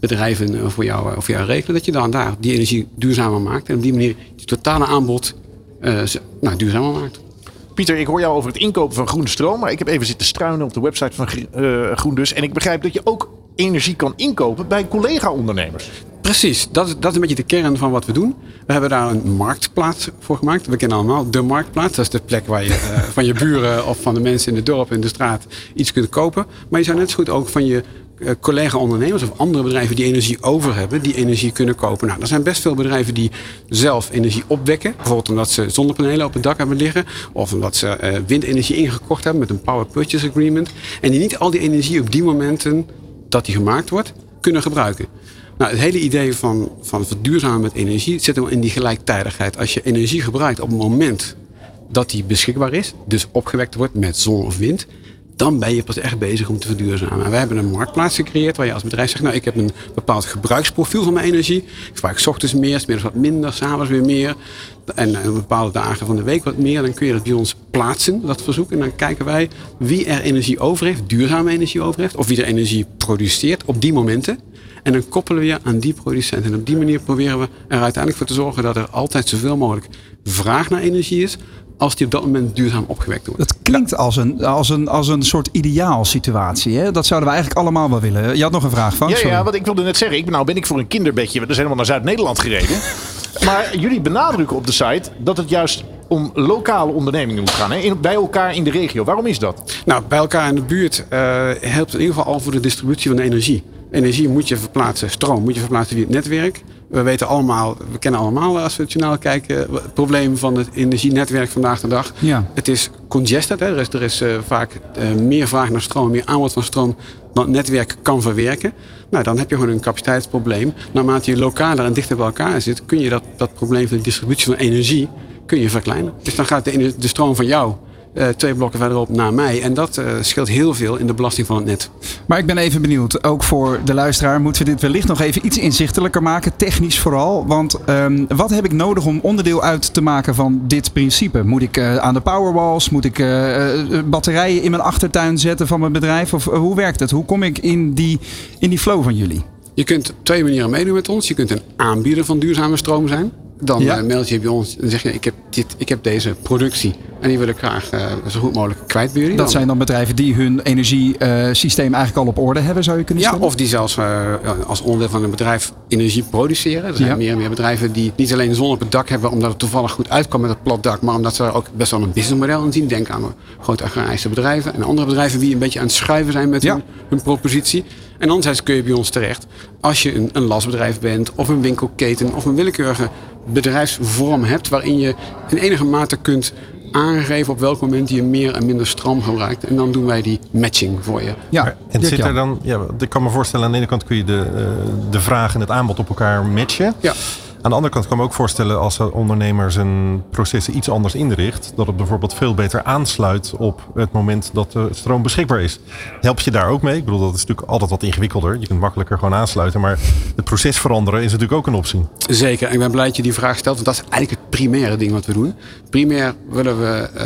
bedrijven voor jou, voor jou regelen, dat je dan daar die energie duurzamer maakt. En op die manier het totale aanbod uh, nou, duurzamer maakt. Pieter, ik hoor jou over het inkopen van groene stroom. Maar ik heb even zitten struinen op de website van uh, GroenDus. En ik begrijp dat je ook energie kan inkopen bij collega-ondernemers. Precies, dat is, dat is een beetje de kern van wat we doen. We hebben daar een marktplaats voor gemaakt. We kennen allemaal de marktplaats. Dat is de plek waar je uh, van je buren of van de mensen in het dorp, in de straat iets kunt kopen. Maar je zou net zo goed ook van je collega-ondernemers of andere bedrijven die energie over hebben, die energie kunnen kopen. Nou, er zijn best veel bedrijven die zelf energie opwekken. Bijvoorbeeld omdat ze zonnepanelen op het dak hebben liggen. Of omdat ze uh, windenergie ingekocht hebben met een Power Purchase Agreement. En die niet al die energie op die momenten dat die gemaakt wordt, kunnen gebruiken. Nou, het hele idee van, van verduurzamen met energie zit hem in die gelijktijdigheid. Als je energie gebruikt op het moment dat die beschikbaar is, dus opgewekt wordt met zon of wind, dan ben je pas echt bezig om te verduurzamen. En wij hebben een marktplaats gecreëerd waar je als bedrijf zegt, nou ik heb een bepaald gebruiksprofiel van mijn energie. Ik gebruik 's ochtends meer, 's middags wat minder, s'avonds weer meer. En op bepaalde dagen van de week wat meer. Dan kun je dat bij ons plaatsen, dat verzoek. En dan kijken wij wie er energie over heeft, duurzame energie over heeft. Of wie er energie produceert op die momenten. En dan koppelen we je aan die producent. En op die manier proberen we er uiteindelijk voor te zorgen dat er altijd zoveel mogelijk vraag naar energie is. Als die op dat moment duurzaam opgewekt wordt. Dat klinkt als een, als een, als een soort ideaal situatie. Hè? Dat zouden we eigenlijk allemaal wel willen. Je had nog een vraag van. Ja, ja, wat ik wilde net zeggen. Ik, nou ben ik voor een kinderbedje. We zijn helemaal naar Zuid-Nederland gereden. maar jullie benadrukken op de site dat het juist om lokale ondernemingen moet gaan. Hè? In, bij elkaar in de regio. Waarom is dat? Nou, bij elkaar in de buurt uh, helpt in ieder geval al voor de distributie van de energie. Energie moet je verplaatsen, stroom moet je verplaatsen via het netwerk. We weten allemaal, we kennen allemaal als we het journaal kijken, het probleem van het energienetwerk vandaag de dag. Ja. Het is congested, hè? er is, er is uh, vaak uh, meer vraag naar stroom, meer aanbod van stroom dan het netwerk kan verwerken. Nou, dan heb je gewoon een capaciteitsprobleem. Naarmate je lokaler en dichter bij elkaar zit, kun je dat, dat probleem van de distributie van energie kun je verkleinen. Dus dan gaat de, de stroom van jou uh, twee blokken verderop naar mij. En dat uh, scheelt heel veel in de belasting van het net. Maar ik ben even benieuwd, ook voor de luisteraar, moeten we dit wellicht nog even iets inzichtelijker maken, technisch vooral. Want um, wat heb ik nodig om onderdeel uit te maken van dit principe? Moet ik uh, aan de powerwalls, moet ik batterijen in mijn achtertuin zetten van mijn bedrijf? Of hoe werkt het? Hoe kom ik in die, in die flow van jullie? Je kunt op twee manieren meedoen met ons. Je kunt een aanbieder van duurzame stroom zijn. Dan ja. uh, meld je bij ons en zeg je: ik heb, dit, ik heb deze productie en die wil ik graag uh, zo goed mogelijk kwijt bij jullie. Dat zijn dan bedrijven die hun energiesysteem uh, eigenlijk al op orde hebben, zou je kunnen zeggen? Ja, of die zelfs uh, als onderdeel van een bedrijf energie produceren. Er zijn ja. meer en meer bedrijven die niet alleen zon op het dak hebben omdat het toevallig goed uitkwam met het plat dak, maar omdat ze er ook best wel een businessmodel in zien. Denk aan grote agrarische bedrijven en andere bedrijven die een beetje aan het schuiven zijn met ja. hun, hun propositie. En anderzijds kun je bij ons terecht als je een, een lasbedrijf bent of een winkelketen of een willekeurige bedrijfsvorm hebt waarin je in enige mate kunt aangeven op welk moment je meer en minder stroom gebruikt. En dan doen wij die matching voor je. Ja, en zit er dan, ja, ik kan me voorstellen, aan de ene kant kun je de, de vraag en het aanbod op elkaar matchen. Ja. Aan de andere kant kan ik me ook voorstellen als een ondernemer zijn processen iets anders inricht, dat het bijvoorbeeld veel beter aansluit op het moment dat de stroom beschikbaar is. Help je daar ook mee? Ik bedoel, dat is natuurlijk altijd wat ingewikkelder. Je kunt makkelijker gewoon aansluiten, maar het proces veranderen is natuurlijk ook een optie. Zeker, en ik ben blij dat je die vraag stelt, want dat is eigenlijk het primaire ding wat we doen. Primair willen we uh,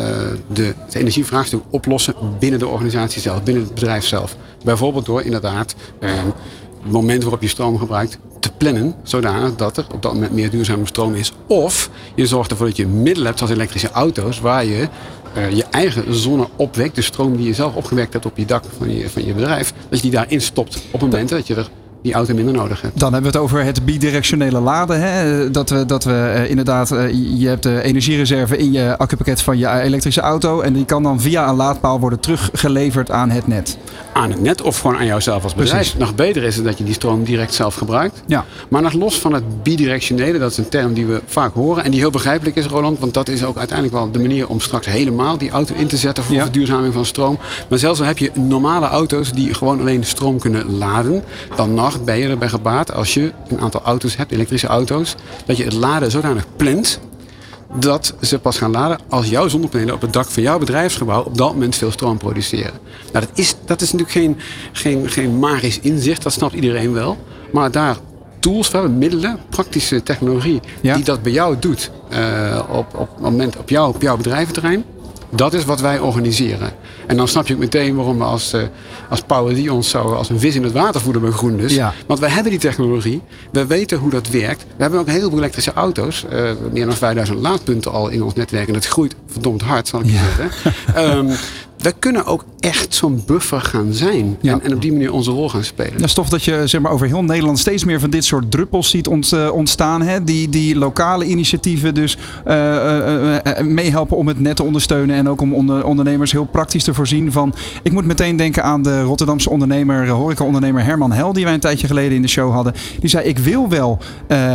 de, het energievraagstuk oplossen binnen de organisatie zelf, binnen het bedrijf zelf. Bijvoorbeeld door inderdaad uh, het moment waarop je stroom gebruikt te plannen, zodanig dat er op dat moment meer duurzame stroom is. Of je zorgt ervoor dat je middelen hebt, zoals elektrische auto's, waar je uh, je eigen zonne opwekt, de stroom die je zelf opgewekt hebt op je dak van je, van je bedrijf, dat je die daarin stopt op het moment dat je er die auto minder nodig hebt. Dan hebben we het over het bidirectionele laden. Hè? Dat we, dat we uh, inderdaad, uh, je hebt de energiereserve in je accupakket van je elektrische auto. En die kan dan via een laadpaal worden teruggeleverd aan het net. Aan het net of gewoon aan jouzelf als bedrijf. Precies. Nog beter is het dat je die stroom direct zelf gebruikt. Ja. Maar nog los van het bidirectionele, dat is een term die we vaak horen. En die heel begrijpelijk is, Roland. Want dat is ook uiteindelijk wel de manier om straks helemaal die auto in te zetten voor ja. verduurzaming van stroom. Maar zelfs al heb je normale auto's die gewoon alleen stroom kunnen laden. Dan nog ben je erbij gebaat als je een aantal auto's hebt, elektrische auto's, dat je het laden zodanig plant dat ze pas gaan laden als jouw zonnepanelen op het dak van jouw bedrijfsgebouw op dat moment veel stroom produceren. Nou, dat is, dat is natuurlijk geen, geen, geen magisch inzicht, dat snapt iedereen wel. Maar daar tools, we hebben middelen, praktische technologie ja. die dat bij jou doet uh, op, op, moment op, jou, op jouw bedrijventerrein. Dat is wat wij organiseren. En dan snap je ook meteen waarom we als, uh, als Power die ons zo als een vis in het water voeden bij GroenLus. Ja. Want wij hebben die technologie. We weten hoe dat werkt. We hebben ook heel veel elektrische auto's. Uh, meer dan 5000 laadpunten al in ons netwerk. En het groeit verdomd hard, zal ik je ja. zeggen. um, we kunnen ook echt zo'n buffer gaan zijn. Ja. En, en, op die manier onze rol gaan spelen. Ja, stof dat je zeg maar, over heel Nederland steeds meer van dit soort druppels ziet uh, ontstaan. Hè? Die, die lokale initiatieven dus uh, uh, meehelpen om het net te ondersteunen. En ook om onder, ondernemers heel praktisch te voorzien van... Ik moet meteen denken aan de Rotterdamse ondernemer, horeca-ondernemer Herman Hel. Die wij een tijdje geleden in de show hadden. Die zei, ik wil wel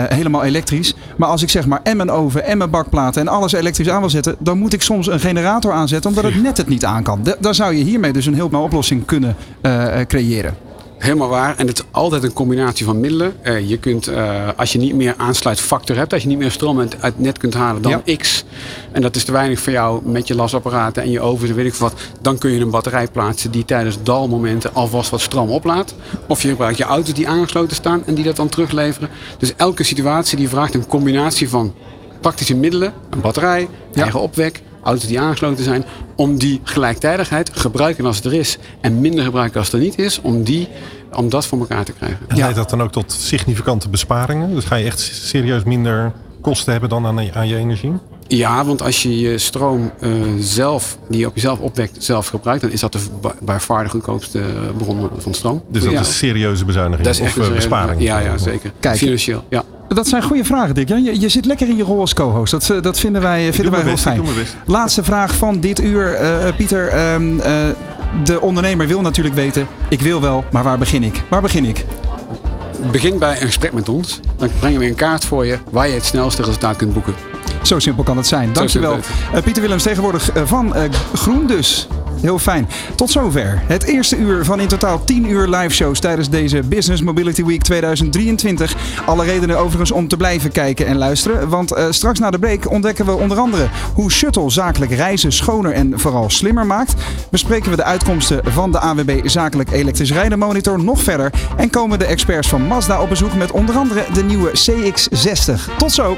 helemaal elektrisch. Maar als ik zeg maar en mijn oven en mijn bakplaten en alles elektrisch aan wil zetten... dan moet ik soms een generator aanzetten omdat het net het niet aan kan. Dan zou je hiermee dus een heel oplossing kunnen uh, creëren. Helemaal waar. En het is altijd een combinatie van middelen. Uh, je kunt, uh, als je niet meer aansluitfactor hebt, als je niet meer stroom uit het net kunt halen dan ja. X. En dat is te weinig voor jou met je lasapparaten en je oven, weet ik wat. Dan kun je een batterij plaatsen die tijdens dalmomenten alvast wat stroom oplaadt. Of je gebruikt je auto's die aangesloten staan en die dat dan terugleveren. Dus elke situatie die vraagt een combinatie van praktische middelen, een batterij, ja. eigen opwek, auto's die aangesloten zijn, om die gelijktijdigheid, gebruiken als het er is en minder gebruiken als het er niet is, om, die, om dat voor elkaar te krijgen. En leidt dat dan ook tot significante besparingen? Dus ga je echt serieus minder kosten hebben dan aan, aan je energie? Ja, want als je je stroom uh, zelf, die je op jezelf opwekt, zelf gebruikt, dan is dat de bij far de goedkoopste bron van stroom. Dus dat ja. is serieuze bezuiniging dat is echt of een besparing? Ja, ja, zeker. Kijk. Financieel, ja. Dat zijn goede vragen, Dick. Je, je zit lekker in je rol als co-host. Dat, dat vinden wij, vinden wij heel best, fijn. Laatste vraag van dit uur, uh, Pieter. Um, uh, de ondernemer wil natuurlijk weten, ik wil wel, maar waar begin ik? Waar begin ik? Begin bij een gesprek met ons. Dan brengen we een kaart voor je waar je het snelste resultaat kunt boeken. Zo simpel kan het zijn. Dankjewel. Uh, Pieter Willems, tegenwoordig van Groen dus. heel fijn. Tot zover. Het eerste uur van in totaal 10 uur live shows tijdens deze Business Mobility Week 2023. Alle redenen overigens om te blijven kijken en luisteren. Want uh, straks na de break ontdekken we onder andere hoe Shuttle zakelijk reizen schoner en vooral slimmer maakt. Bespreken we de uitkomsten van de AWB Zakelijk Elektrisch Rijden Monitor nog verder. En komen de experts van Mazda op bezoek met onder andere de nieuwe CX60. Tot zo!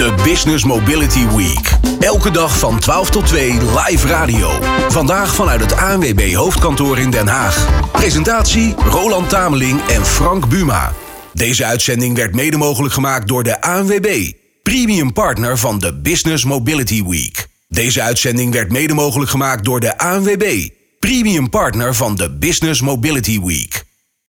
De Business Mobility Week. Elke dag van 12 tot 2 live radio. Vandaag vanuit het ANWB hoofdkantoor in Den Haag. Presentatie Roland Tameling en Frank Buma. Deze uitzending werd mede mogelijk gemaakt door de ANWB, premium partner van de Business Mobility Week. Deze uitzending werd mede mogelijk gemaakt door de ANWB, premium partner van de Business Mobility Week.